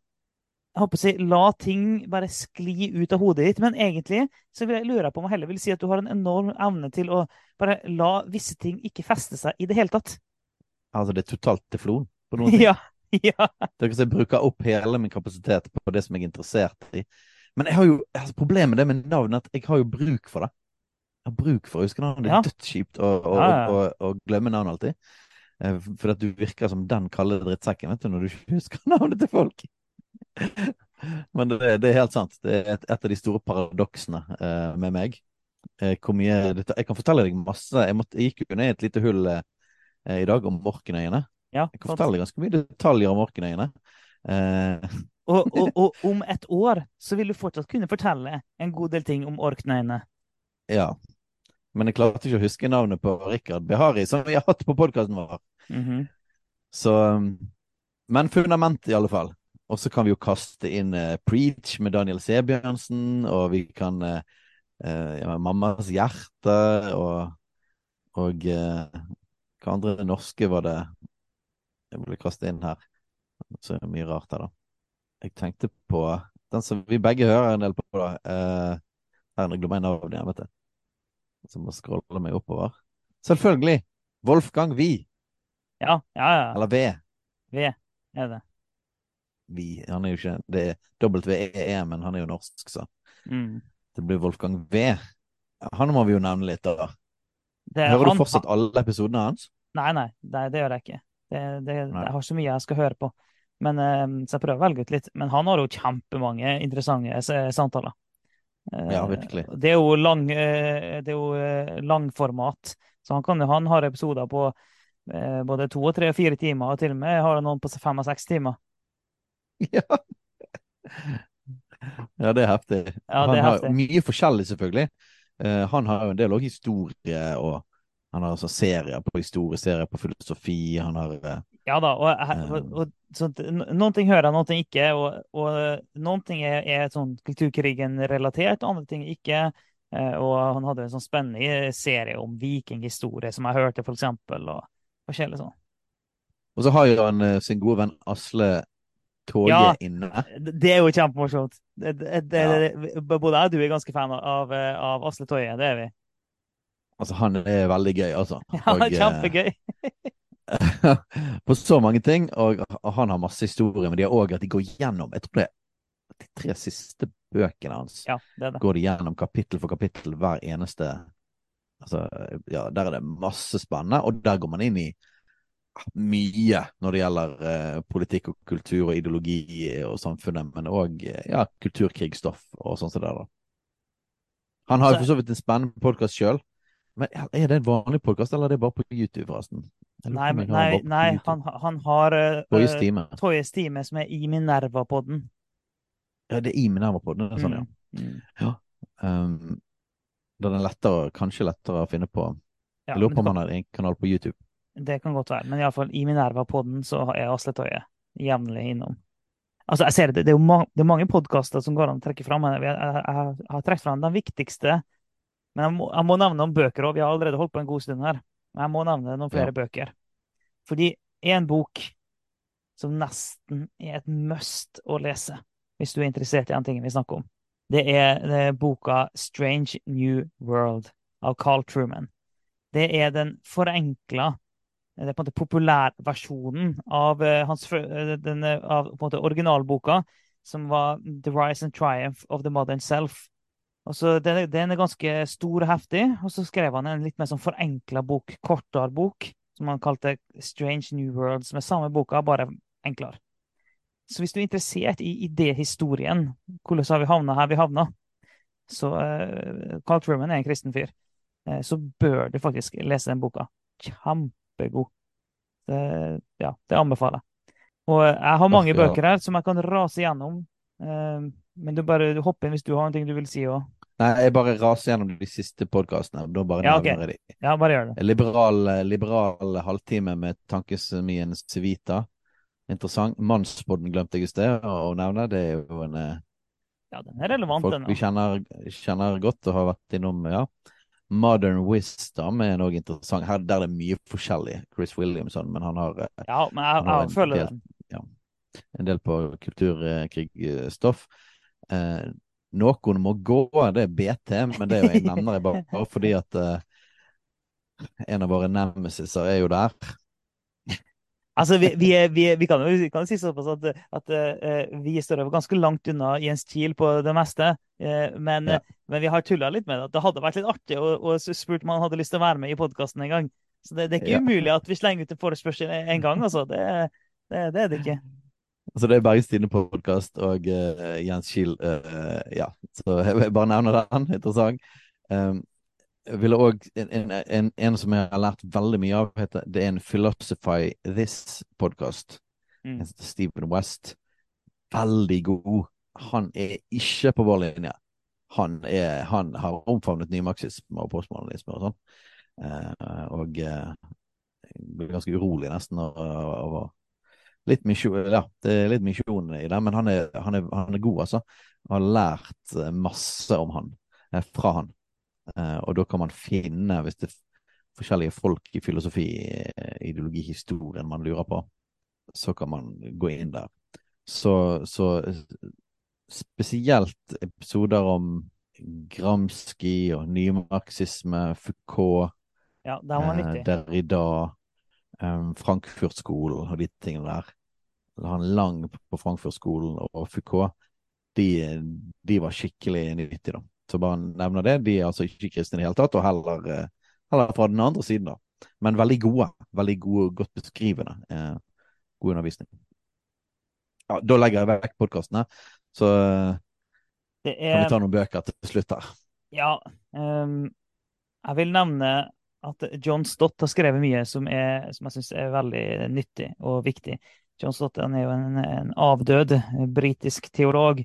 jeg håper å si, la ting bare skli ut av hodet ditt. Men egentlig så vil jeg lure på om jeg heller vil si at du har en enorm evne til å bare la visse ting ikke feste seg i det hele tatt. Altså, det er totalt teflon på noen ting. Ja, ja. Er jeg bruker opp hele min kapasitet på det som jeg er interessert i. Men jeg har jo, altså problemet med det med navn at jeg har jo bruk for det. Jeg har bruk for å huske navn. Det er Ja. dødskjipt å, å, Ja, ja. å, å, glemme navn alltid. Eh, For at du virker som den kalde drittsekken vet du, når du ikke husker navnet til folk. Men det, det er helt sant. Det er et, et av de store paradoksene eh, med meg. Eh, jeg kan fortelle deg masse. Jeg, måtte, jeg gikk jo ned i et lite hull eh, i dag om Orknøyene. ja Jeg kan fortelle deg ganske mye detaljer om Orknøyene. Eh, og, og, og om et år så vil du fortsatt kunne fortelle en god del ting om orknøyene. Ja. Men jeg klarte ikke å huske navnet på Rikard Behari, som vi har hatt på podkasten vår. Mhm. Så um, Men fundament, i alle fall. Og så kan vi jo kaste inn uh, Preach med Daniel Sebjørnsen, og vi kan uh, uh, Mammas hjerte, og, og Hva andre norske var det jeg ville kaste inn her? Så er det mye rart her, da. Jeg tenkte på den som vi begge hører en del på, da. Uh, her glemmer jeg navnet igjen, vet du. Så må scrolle meg oppover. Selvfølgelig! Wolfgang Wie. Ja, ja, ja. Eller V. V er det. Vi. Han er jo ikke Det er WEE, men han er jo norsk, så Mm. det blir Wolfgang V. Han må vi jo nevne litt, da. det er Hører han- du fortsatt alle episodene hans? Nei, nei, det, det gjør jeg ikke. Det, det, jeg har så mye jeg skal høre på. Men, eh, så jeg prøver å velge ut litt. Men han har jo kjempemange interessante samtaler. Eh, Ja, virkelig. Det er jo lang, eh, det er jo eh, langformat. Så han, kan, han har episoder på eh, både to og tre og fire timer, og til og med har han noen på fem og seks timer. Ja. Ja, det er heftig. Ja, han det er har heftig. mye forskjellig, selvfølgelig. Uh, han har jo en del også historie, og han har altså serier på historie, serier på filosofi. Han har uh, Ja da, og, og, og sånt, noen ting hører jeg, noen ting ikke. Og, og noen ting er, er sånn kulturkrigen-relatert, andre ting ikke. Eh, Og han hadde en sånn spennende serie om vikinghistorie som jeg hørte, for eksempel, og forskjellig sånn. Og så har jo han eh, sin gode venn Asle Toje Ja. inne. Det er jo kjempemorsomt. Både jeg og du er ganske fan av, av Asle Toje, det er vi. Altså, han er veldig gøy, altså. Ja, Og, eh, kjempegøy. på så mange ting, og og han har masse historier, men de har òg at de går gjennom Jeg tror det er de tre siste bøkene hans Ja, det det. går de gjennom kapittel for kapittel hver eneste Altså, ja, der er det masse spennende, og der går man inn i mye når det gjelder eh, politikk og kultur og ideologi og samfunnet, men òg ja, kulturkrigsstoff og sånn som det. da. Han har jo for så vidt en spennende podkast sjøl, men er det en vanlig podkast, eller er det bare på YouTube, forresten? Nei, på nei, bare nei han, han har uh, Toyes time. Toyes time, som er i Minerva-podden. Ja, det er i Minerva-podden. Det er sånn, ja. Mm. Um, da er den lettere, kanskje lettere å finne på. Ja, Jeg lurer på om han har en kanal på YouTube. Det kan godt være. Men iallfall i Minerva-podden så er Asle Toje jevnlig innom. Altså, jeg ser det, det er jo ma det er mange podkaster som går an å trekke fram. Jeg, jeg, jeg, jeg har trukket fram den viktigste. Men jeg må, jeg må nevne noen bøker òg. Vi har allerede holdt på en god stund her. Men jeg må nevne noen flere ja. bøker. Fordi en bok som nesten er et must å lese, hvis du er interessert i den tingen vi snakker om, det er, det er boka 'Strange New World' av Carl Truman. Det er den forenkla det er på en måte populærversjonen av, uh, hans, uh, den, uh, av måte originalboka, som var 'The Rise and Triumph of the Modern Self'. Så den, den, er ganske stor og heftig, og så skrev han en litt mer sånn forenkla bok, kortere bok, som han kalte 'Strange New Worlds', er samme boka, bare enklere. Så hvis du er interessert i idéhistorien, hvordan har vi havna her vi havna, så Carl Truman er en kristen fyr, så bør du faktisk lese den boka. Kjempe kjempegod. Det, ja, det anbefaler jeg. Og jeg har mange bøker her som jeg kan rase gjennom. Eh, men du bare du hopper inn hvis du har noe du vil si òg. Nei, jeg bare raser gjennom de siste podkastene. Da bare ja, okay. de. Ja, bare gjør det. Liberal, liberal halvtime med tankesmien Civita. Interessant. Mannspodden glemte jeg i sted å nevne. Det er jo en eh, Ja, den er relevant, folk vi kjenner, kjenner godt og har vært innom, ja. Modern Wisdom er noe interessant. Her der er mye forskjellig. Chris Williamson, men han har eh, Ja, men jeg, jeg føler det. Ja, en del på kulturkrigstoff. Eh, noen må gå, det er BT, men det er jo jeg nevner jeg bare, bare fordi at eh, en av våre nemesiser er jo der. Altså, vi, vi, vi, vi, kan jo vi kan si såpass at, at uh, vi står over ganske langt unna Jens Kiel på det meste. Uh, men, ja. men, vi har tulla litt med det. Det hadde vært litt artig å spurt om han hadde lyst til å være med i podkasten en gang. Så det, det er ikke ja. umulig at vi slenger ut en forespørsel en gang, altså. Det, det, det er det ikke. Altså det er Bergens Tidende-podkast og uh, Jens Kiel, ja. Så jeg bare nevner den. Interessant. Um, ville òg en, en, en, som jeg har lært veldig mye av, heter, det er en Philosophy This-podkast. Mm. Stephen West. Veldig god. Han er ikke på vår linje. Han, er, han har omfavnet nymarxisme og postmodernisme og sånn. Eh, og eh, blir ganske urolig nesten over litt misjon, ja, det er litt misjon i det, men han er, han er, han er god, altså. Jeg har lært masse om han, eh, fra han. Uh, og da kan man finne, hvis det er forskjellige folk i filosofi, ideologi, historien man lurer på, så kan man gå inn der. Så, så spesielt episoder om Gramsci og nymarxisme, Foucault, ja, uh, Derrida, um, Frankfurt-skolen og de tingene der. Han lang på Frankfurt-skolen og Foucault, de, de var skikkelig nyttige, da. Så bare nevner det. De er altså ikke kristne i det hele tatt, og heller, eh, heller, fra den andre siden, da. Men veldig gode. Veldig gode, godt beskrivende. Eh, god undervisning. Ja, da legger jeg vekk podkastene, så er... kan vi ta noen bøker til slutt her. Ja. Um, jeg vil nevne at John Stott har skrevet mye som, er, som jeg syns er veldig nyttig og viktig. John Stott er jo en, en avdød britisk teolog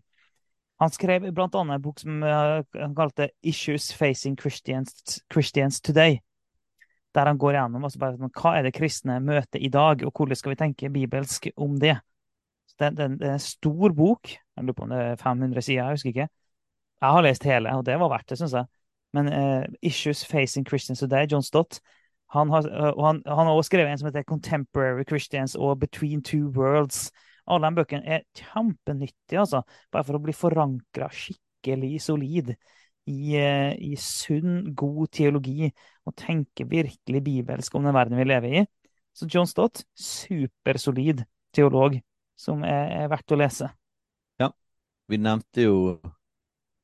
han skrev blant annet en bok som eh, han kalte 'Issues Facing Christians, Christians Today'. Der han går gjennom altså bare, hva er det kristne møter i dag, og hvordan skal vi tenke bibelsk om det. det, det, det er en stor bok. Jeg lurer på om det er 500 sider, jeg husker ikke. Jeg har lest hele, og det var verdt det, syns jeg. Men uh, 'Issues Facing Christians Today', John Stott, han har, uh, han, har også skrevet en som heter 'Contemporary Christians' og 'Between Two Worlds'. Alle de bøkene er kjempenyttige, altså. Bare for å bli forankra skikkelig solid i, eh, i, sunn, god teologi og tenke virkelig bibelsk om den verden vi lever i. Så John Stott, supersolid teolog som er, er verdt å lese. Ja, vi nevnte jo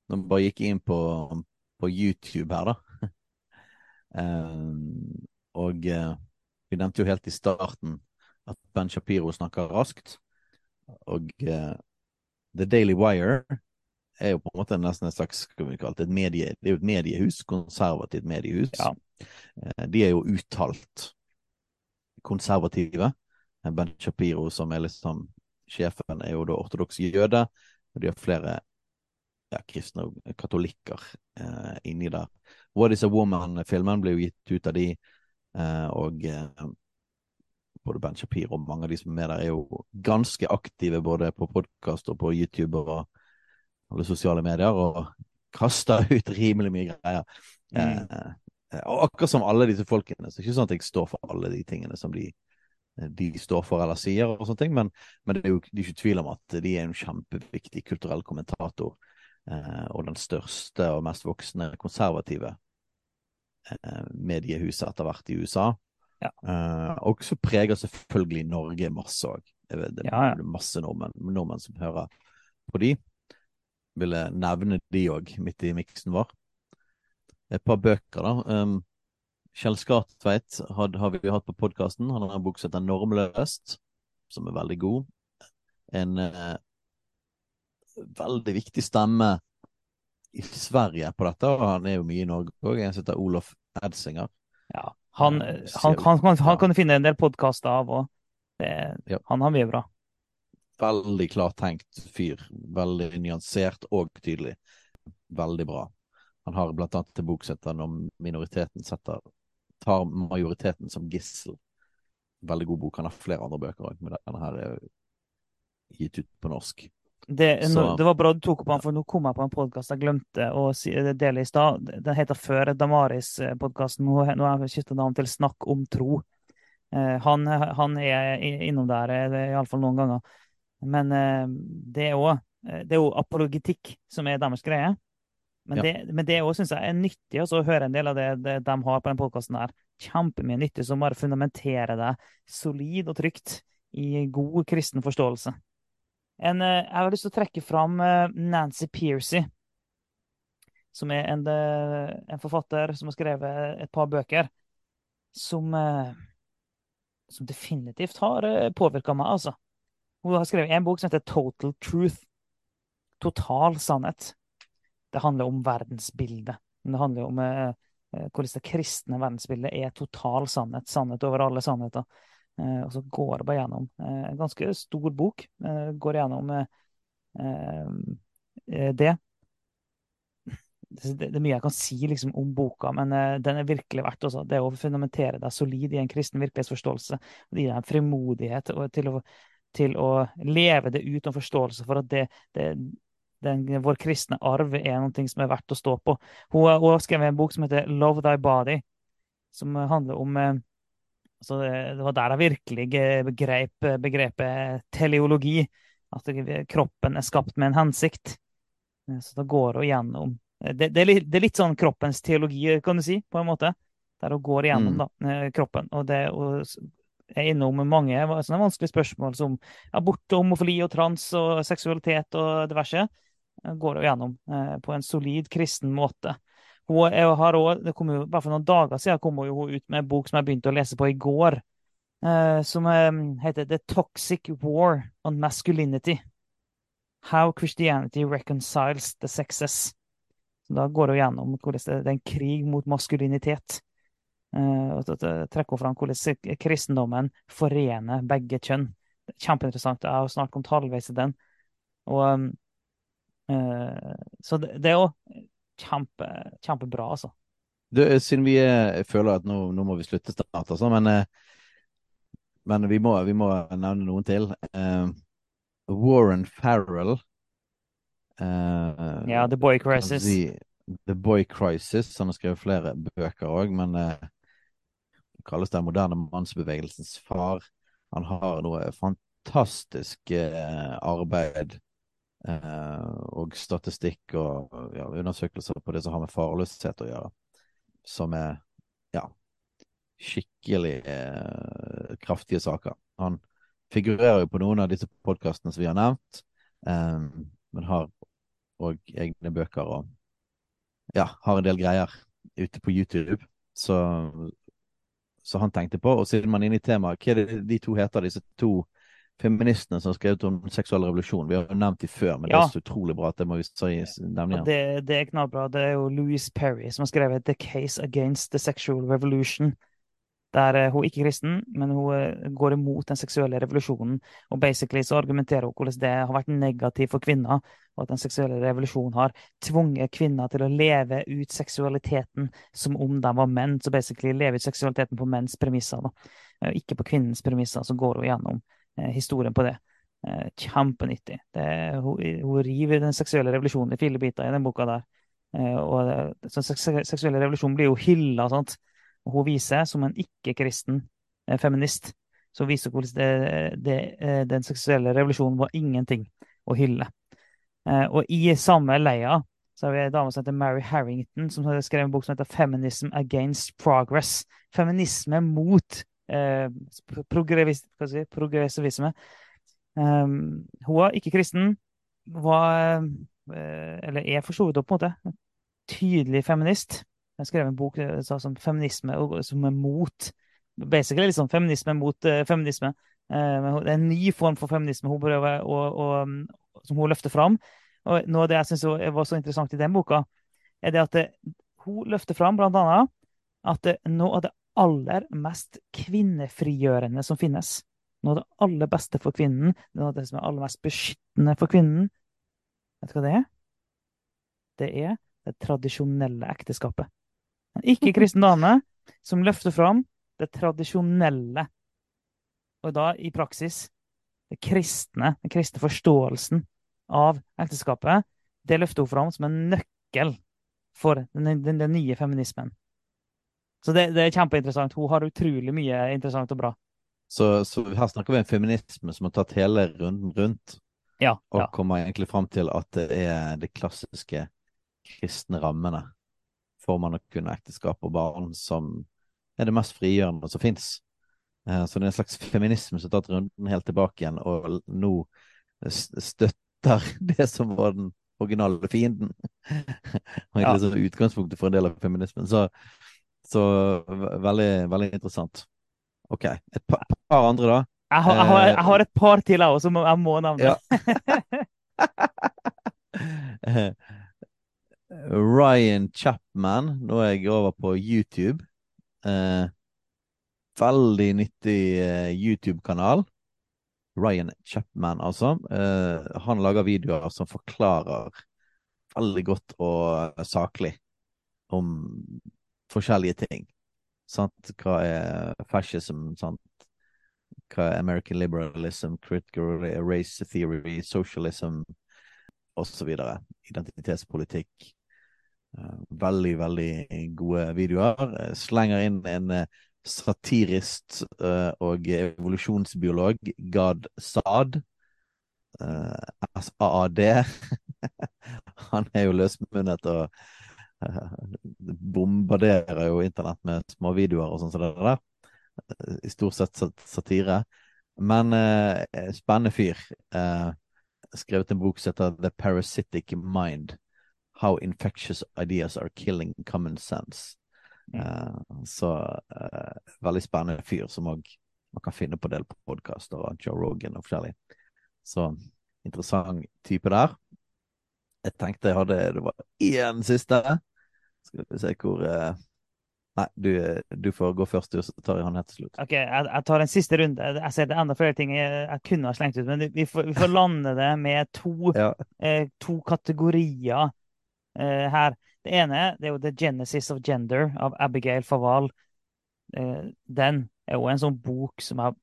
vi bare gikk inn på, på YouTube her, da. um, og uh, vi nevnte jo helt i starten at Ben Shapiro snakker raskt. Og uh, The Daily Wire er jo på en måte nesten et slags det, et medie, det er jo et mediehus, konservativt mediehus. Ja. Uh, de er jo uttalt konservative. Ben Shapiro, som er liksom sjefen, er jo da ortodoks jøde, og de har flere ja, kristne og katolikker uh, inni der. What is a Woman-filmen ble jo gitt ut av de, og både Ben Shapiro og mange av de som er med der, er jo ganske aktive både på podkast og på YouTube og alle sosiale medier, og kaster ut rimelig mye greier. Mm. Eh, og akkurat som alle disse folkene, så er det ikke sånn at jeg står for alle de tingene som de, de står for eller sier, og sånne ting, men, men det er jo det er ikke tvil om at de er en kjempeviktig kulturell kommentator. Eh, og den største og mest voksne konservative eh, mediehuset etter hvert i USA. Ja. Uh, og så preger selvfølgelig Norge masse òg. Det, er ja, ja. masse nordmenn, nordmenn, som hører på de. Ville nevne de òg, midt i miksen vår. Et par bøker, da. Um, Kjell Skartveit har, har vi hatt på podkasten. Han har en bok som heter Normløst, som er veldig god. En uh, veldig viktig stemme i Sverige på dette, og han er jo mye i Norge òg. En som heter Olof Edsinger. Ja, han, han, han, han kan du finne en del podkaster av, og ja. han har mye bra. Veldig klart tenkt fyr. Veldig nyansert og tydelig. Veldig bra. Han har blant annet en bok som heter 'Når minoriteten setter tar majoriteten som gissel'. Veldig god bok. Han har flere andre bøker òg, men denne her er gitt ut på norsk. Det, no, det, var bra du tok opp han, for nå kom jeg på en podkast jeg glemte å si, dele i stad. Den heter Før Damaris-podkasten. Nå, nå har jeg skifta navn til Snakk om tro. Eh, han, han, er innom der, eh, iallfall noen ganger. Men eh, det er også, det er jo apologetikk som er deres greie. Men, ja. det, men det òg syns jeg er nyttig å høre en del av det, det de har på den podkasten der. Kjempemye nyttig som bare fundamenterer deg solid og trygt i god kristen forståelse. En, eh, jeg har lyst til å trekke fram eh, Nancy Piercy, som er en, eh, en, forfatter som har skrevet et par bøker som, som definitivt har påvirka meg, altså. Hun har skrevet en bok som heter Total Truth. Total sannhet. Det handler om verdensbildet. Men Det handler om hvordan det kristne verdensbildet er total sannhet. Sannhet over alle sannheter. Eh, og så går det bare gjennom eh, en ganske stor bok. Eh, går gjennom det. Det, er mye jeg kan si liksom, om boka, men den er virkelig verdt også. Det å fundamentere deg solid i en kristen virkelighetsforståelse. Det gir deg en frimodighet til å, til å leve det ut, og forståelse for at det, det den, vår kristne arv er noe som er verdt å stå på. Hun har skrevet en bok som heter 'Love Thy Body', som handler om så det var der jeg virkelig begrep begrepet teleologi. At kroppen er skapt med en hensikt. Eh, så da går hun gjennom det, det, er litt, det, er litt, sånn kroppens teologi, kan du si, på en måte. Der hun går gjennom mm. da, eh, kroppen. Og det og er innom mange sånne vanskelige spørsmål som abort, homofili og trans og seksualitet og diverse. Eh, går hun gjennom på en solid kristen måte. Hun også, det kom jo, bare For noen dager siden kom hun ut med en bok som jeg begynte å lese på i går. Uh, som uh, heter The Toxic War on Masculinity. How Christianity Reconciles the Sexes. Så da går hun gjennom hvordan det, er en krig mot maskulinitet. Uh, og trekker hun fram hvordan kristendommen forener begge kjønn. Kjempeinteressant. Jeg har snart kommet halvveis i den. Og, um, så det, det er jo kjempe, kjempebra, altså. Du, siden vi jeg føler at nå, nå, må vi slutte snart, altså, men, eh, men vi, må, vi, må, nevne noen til. Uh, Warren Farrell. Uh, ja, The Boy Crisis. The, The Boy Crisis. Han har skrevet flere bøker òg, men uh, kalles den moderne mannsbevegelsens far. Han har noe fantastisk uh, arbeid og statistikk og ja, undersøkelser på det som har med farløshet å gjøre, som er ja, skikkelig eh, kraftige saker. Han figurerer jo på noen av disse podkastene som vi har nevnt, eh, men har òg egne bøker og ja, har en del greier ute på YouTube. Så, så han tenkte på, og siden man er inne i temaet, hva er det de to heter, disse to feministene som har skrevet om seksuell revolusjon. Vi har jo nevnt dem før, men ja. det er så utrolig bra at det må vi nevne igjen. Det, det, er knallbra. Det er jo Louise Perry som har skrevet 'The Case Against the Sexual Revolution'. der hun er ikke kristen, men hun eh, går imot den seksuelle revolusjonen. Og basically så argumenterer hun hvordan det har vært negativt for kvinner, og at den seksuelle revolusjonen har tvunget kvinner til å leve ut seksualiteten som om de var menn. Så basically leve ut seksualiteten på menns premisser, da. Eh, ikke på kvinnens premisser. Så går hun gjennom historien på det. Kjempenyttig. Det, hun, hun, river den seksuelle revolusjonen i fire biter i den boka der. Og den seksuelle revolusjonen blir jo hylla. sant? Hun viser, som en ikke-kristen eh, feminist, så viser hvordan det, det, eh, den seksuelle revolusjonen var ingenting å hylle. Eh, og i samme leia så har vi en dame som heter Mary Harrington, som har skrevet en bok som heter 'Feminism Against Progress'. Feminisme mot eh, si, progressivisme. Um, hun var ikke kristen, var, eller er for så vidt på en måte, tydelig feminist. Jeg skrev en bok eh, som feminisme som er mot Basically sånn feminisme mot uh, feminisme. Det er en ny form for feminisme hun prøver å, å, som hun løfter fram. Og noe av det jeg syns var så interessant i den boka, er det at det, hun løfter fram annet at det, noe av det aller mest kvinnefrigjørende som finnes, noe av det aller beste for kvinnen, noe av det som er aller mest beskyttende for kvinnen Vet du hva det er? Det er det tradisjonelle ekteskapet. En ikke-kristen dame som løfter fram det tradisjonelle, og da i praksis det kristne, den kristne forståelsen av ekteskapet, det løfter hun fram som en nøkkel for den, den, den nye feminismen. Så det, det, er kjempeinteressant. Hun har utrolig mye interessant og bra. Så, så her snakker vi om feminisme som har tatt hele runden rundt, ja, og ja. kommer egentlig fram til at det er de klassiske kristne rammene for man å kunne ekteskap og barn som er det mest frigjørende som fins. Eh, så det er en slags feminisme som har tatt runden helt tilbake igjen, og nå støtter det som var den originale fienden. og egentlig ja. utgangspunktet for en del av feminismen. Så, så veldig, veldig interessant. OK. Et par, par andre, da. Jeg har, jeg, har, jeg har, et par til, jeg òg, som jeg må nevne. Ja. Ryan Chapman. Nå er jeg over på YouTube. Eh, veldig nyttig eh, YouTube-kanal. Ryan Chapman, altså. Eh, han lager videoer som forklarer veldig godt og saklig om forskjellige ting. Sant? Hva er fascism? Sant? Hva er American liberalism, critical race theory, socialism osv. Identitetspolitikk. Eh, veldig, veldig gode videoer. Eh, slenger inn en eh, satirist og evolusjonsbiolog, Gad Saad. SAAD. Han er jo løsmunnet og bombarderer jo internett med småvideoer og sånn som det der. I stort sett satire. Men spennende fyr. skrevet en bok som heter The Parasitic Mind. How infectious ideas are killing common sense. Eh, så uh, veldig spennende fyr som òg man kan finne på en del podkaster av Joe Rogan og forskjellig. Så interessant type der. Jeg tenkte jeg hadde Det var én siste. Skal vi se hvor uh, Nei, du, du, får gå først, du, så tar jeg han helt til slutt. Ok, jeg, jeg, tar en siste runde. Jeg ser det er enda flere ting jeg, jeg kunne ha slengt ut, men vi får, vi får lande det med to, ja. to kategorier eh, her. Det ene det er jo The Genesis of Gender av Abigail Faval. Eh, den er jo en sånn bok som jeg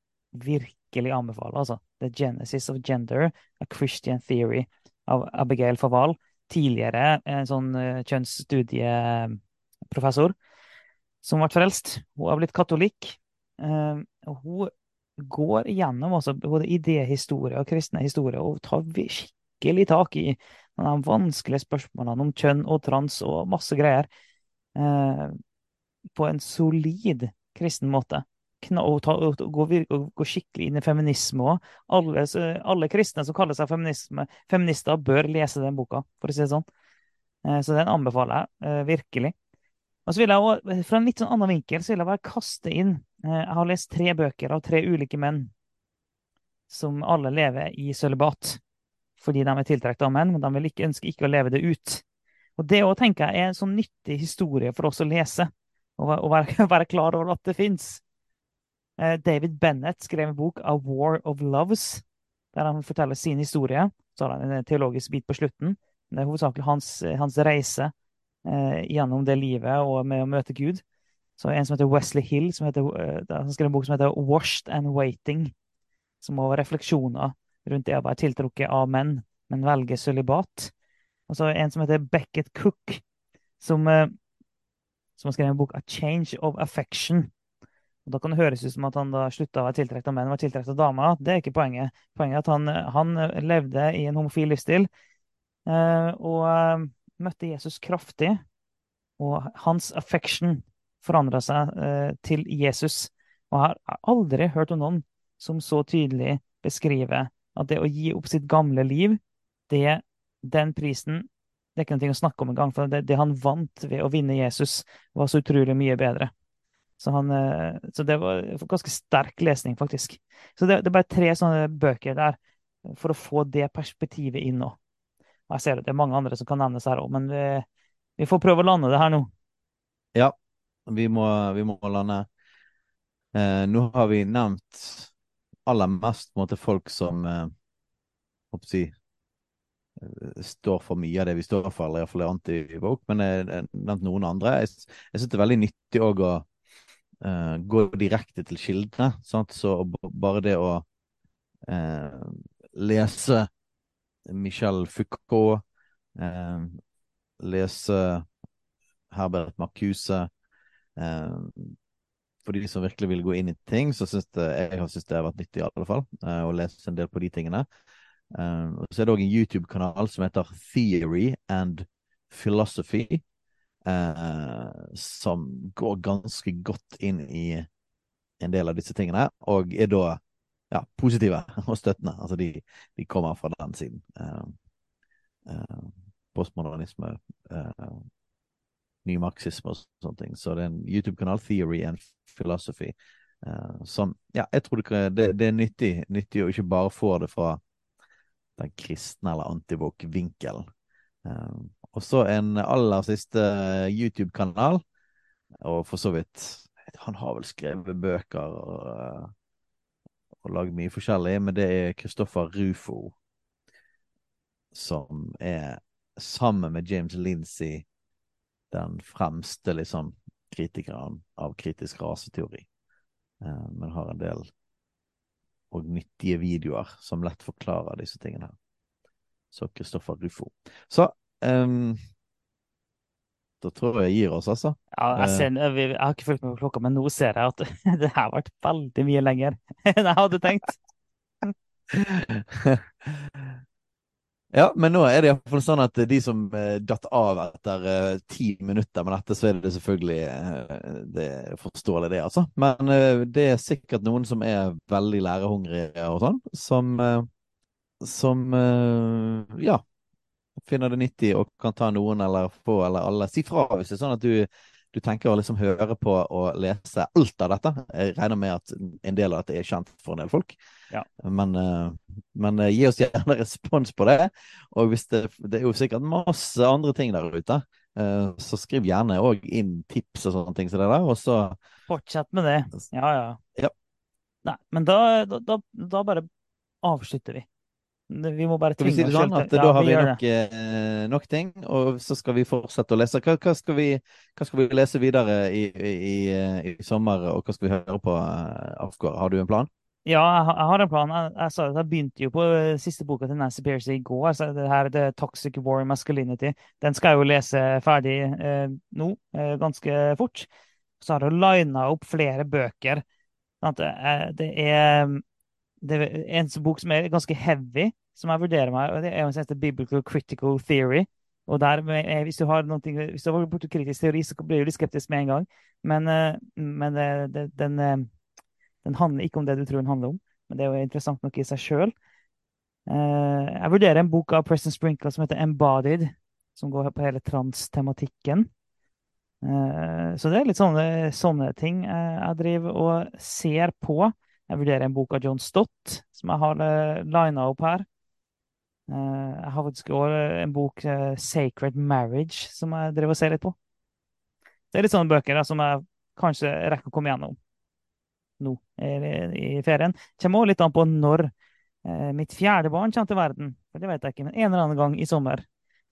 virkelig anbefaler. altså. The Genesis of Gender, A Christian Theory av Abigail Faval. Tidligere en sånn uh, kjønnsstudieprofessor som ble frelst. Hun har blitt katolikk. Uh, hun går gjennom også både idéhistorie og kristne historier og tar virkelig tak i de vanskelige spørsmålene om kjønn og trans og masse greier eh, på en solid kristen måte. Og, ta, og, gå, og, gå, skikkelig inn i feminisme òg. Alle, alle, kristne som kaller seg feminister, bør lese den boka, for å si det sånn. Eh, så den anbefaler jeg eh, virkelig. Og så vil jeg også, Fra en litt sånn annen vinkel så vil jeg bare kaste inn eh, Jeg har lest tre bøker av tre ulike menn som alle lever i sølibat fordi de er tiltrukket av menn, men de vil ikke, ønske ikke å leve det ut. Og Det tenker jeg er en sånn nyttig historie for oss å lese, og, og være, være, klar over at det fins. Eh, David Bennett skrev en bok, 'A War of Loves', der han forteller sin historie. Så har han en teologisk bit på slutten. Det er hovedsakelig hans, hans reise eh, gjennom det livet og med å møte Gud. Så en som heter Wesley Hill, som heter, eh, han skrev en bok som heter 'Washed and Waiting', som har refleksjoner rundt det å være tiltrukket av menn, men velge sølibat. Og så en som heter Beckett Cook, som, eh, som har skrevet en bok 'A Change of Affection'. Og Da kan det høres ut som at han da slutta å være tiltrukket av menn og var tiltrukket av damer. Det er ikke poenget. Poenget er at han, han levde i en homofil livsstil eh, og møtte Jesus kraftig. Og hans affection forandra seg til Jesus. Og jeg har aldri hørt om noen som så tydelig beskriver at det å gi opp sitt gamle liv, det, den prisen det er ikke noe å snakke om engang. For det, det, han vant ved å vinne Jesus, var så utrolig mye bedre. Så, han, eh, så det var ganske sterk lesning, faktisk. Så det, det bare tre sånne bøker der for å få det perspektivet inn nå. Jeg ser at det er mange andre som kan nevnes her òg, men vi, vi, får prøve å lande det her nå. Ja, vi må, vi må lande. Eh, nå har vi nevnt aller mest måte folk som eh, si, eh, står for mye av det vi står for, eller iallfall er anti-woke, men jeg har nevnt noen andre. Jeg, jeg syns det er veldig nyttig òg å uh, gå direkte til kildene. Sant? Så bare det å uh, lese Michel Foucault, uh, lese Herbert Marcuse for de som virkelig vil gå inn i ting, så syns jeg har syntes det har vært nyttig i alle fall, å lese en del på de tingene. Så er det òg en YouTube-kanal som heter Theory and Philosophy, uh, som går ganske godt inn i en del av disse tingene, og er da ja, positive og støttende. Altså de, de kommer fra den siden. Uh, postmodernisme, ny marxisme og sånne ting. Så det er en YouTube-kanal, Theory and Philosophy, som Ja, jeg tror det, det er nyttig, nyttig, å ikke bare få det fra den kristne eller antivåk-vinkelen. Uh, og så en aller siste YouTube-kanal, og for så vidt Han har vel skrevet bøker og, og lagd mye forskjellig, men det er Kristoffer Rufo, som er sammen med James Lindsay den fremste liksom, kritikeren av kritisk raseteori. Eh, men har en del og nyttige videoer som lett forklarer disse tingene. her. Så Kristoffer Rufo. Så um, da tror jeg jeg gir oss, altså. Ja, jeg, ser, jeg, har ikke fulgt med på klokka, men nå ser jeg at det har vært veldig mye lenger enn jeg hadde tenkt. Ja, men nå er det iallfall sånn at de som eh, datt av etter eh, ti minutter med dette, så er det selvfølgelig eh, det forståelig, det, altså. Men eh, det er sikkert noen som er veldig lærehungrige og sånn, som, eh, som eh, ja, finner det nyttig og kan ta noen eller få eller alle. Si fra hvis det er sånn at du du tenker å liksom høre på og lese alt av dette. Jeg regner med at en del av dette er kjent for en del folk. Ja. Men, eh, men, eh, gi oss gjerne respons på det. Og hvis det, det er jo sikkert masse andre ting der ute, så skriv gjerne òg inn tips og sånne ting som det der, og så Fortsett med det. Ja, ja. ja. Nei, men da, da, da bare avslutter vi. Vi må bare tvinge oss sånn, at Da har vi, nok, eh, nok, ting, og så skal vi fortsette å lese. Hva, hva, skal, vi, hva skal, vi, lese videre i, i, i, i, sommer, og hva skal vi høre på, uh, Afgård? Har du en plan? Ja, jeg, har en plan. Jeg, jeg, jeg, begynte jo på eh, siste boka til Nancy Pierce i går. Så det her, The Toxic War Masculinity. Den skal jeg jo lese ferdig eh, nå, eh, ganske fort. Så har jeg lina opp flere bøker. Sånn eh, det er det er en bok som er ganske heavy, som jeg vurderer meg, og det er en som heter Biblical Critical Theory. Og der, Hvis du har noe, hvis du har borti kritisk teori, så blir du litt skeptisk med en gang. Men, eh, men det, den, eh, den, handler ikke om det du tror den handler om. Men det er jo interessant nok i seg sjøl. Eh, jeg vurderer en bok av Preston Sprinkle som heter Embodied, som går på hele trans-tematikken. Så det er litt sånne, sånne ting jeg driver og ser på. Jeg vurderer en bok av John Stott, som jeg har uh, lina opp her. Uh, jeg har faktisk òg en bok, 'Sacred Marriage', som jeg driver og ser litt på. Det er litt sånne bøker da, som jeg kanskje rekker å komme gjennom. nå i ferien. Det Kommer også litt an på når eh, mitt fjerde barn kommer til verden. Det vet jeg ikke, men en eller annen gang i sommer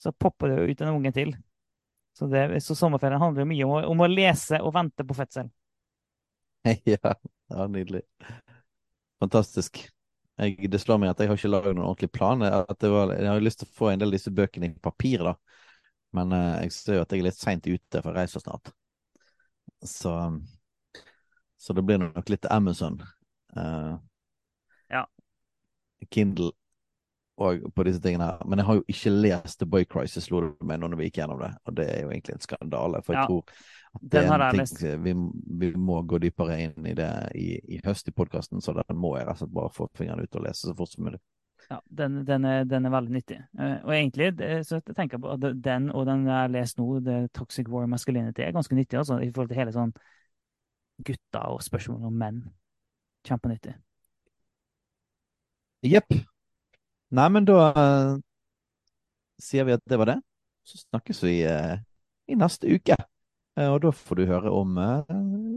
så popper det jo ut en unge til. Så, det, så sommerferien handler jo mye om å, om å, lese og vente på fødsel. Ja, det var nydelig. Fantastisk. Jeg, det slår meg at jeg har ikke laget noen ordentlig plan. Var, jeg har lyst til å få en del av disse bøkene i papir, da. Men uh, jeg ser jo at jeg er litt seint ute, for jeg reiser snart. Så, så det blir nok litt Amazon. Uh, ja. Kindle og på disse tingene her. Men jeg har jo ikke lest The Boy Crisis, slo det meg når vi gikk gjennom det. Og det er jo egentlig en skandale. For jeg tror at det er en ting vi, vi, må gå dypere inn i det i, i høst i podkasten, så den må jeg rett og slett bare få fingrene ut og lese så fort som mulig. Ja, den, den, er, den er, veldig nyttig. Uh, og egentlig, så jeg tenker på at den og den jeg har lest nå, The Toxic War Masculinity, er ganske nyttig altså, i forhold til hele sånn gutter og spørsmål om menn. Kjempenyttig. Jepp. Nei, men da uh, sier vi at det var det. Så snakkes vi uh, i neste uke. Uh, og da får du høre om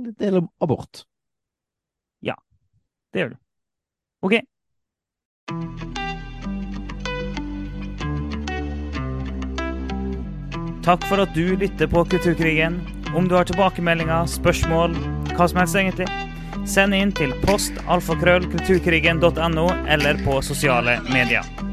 litt del om abort. Ja, det gjør du. OK. Takk for at du lytter på Kulturkrigen. Om du har tilbakemeldinger, spørsmål, hva som helst egentlig, Send inn til post alfakrøllkulturkrigen.no eller på sosiale medier.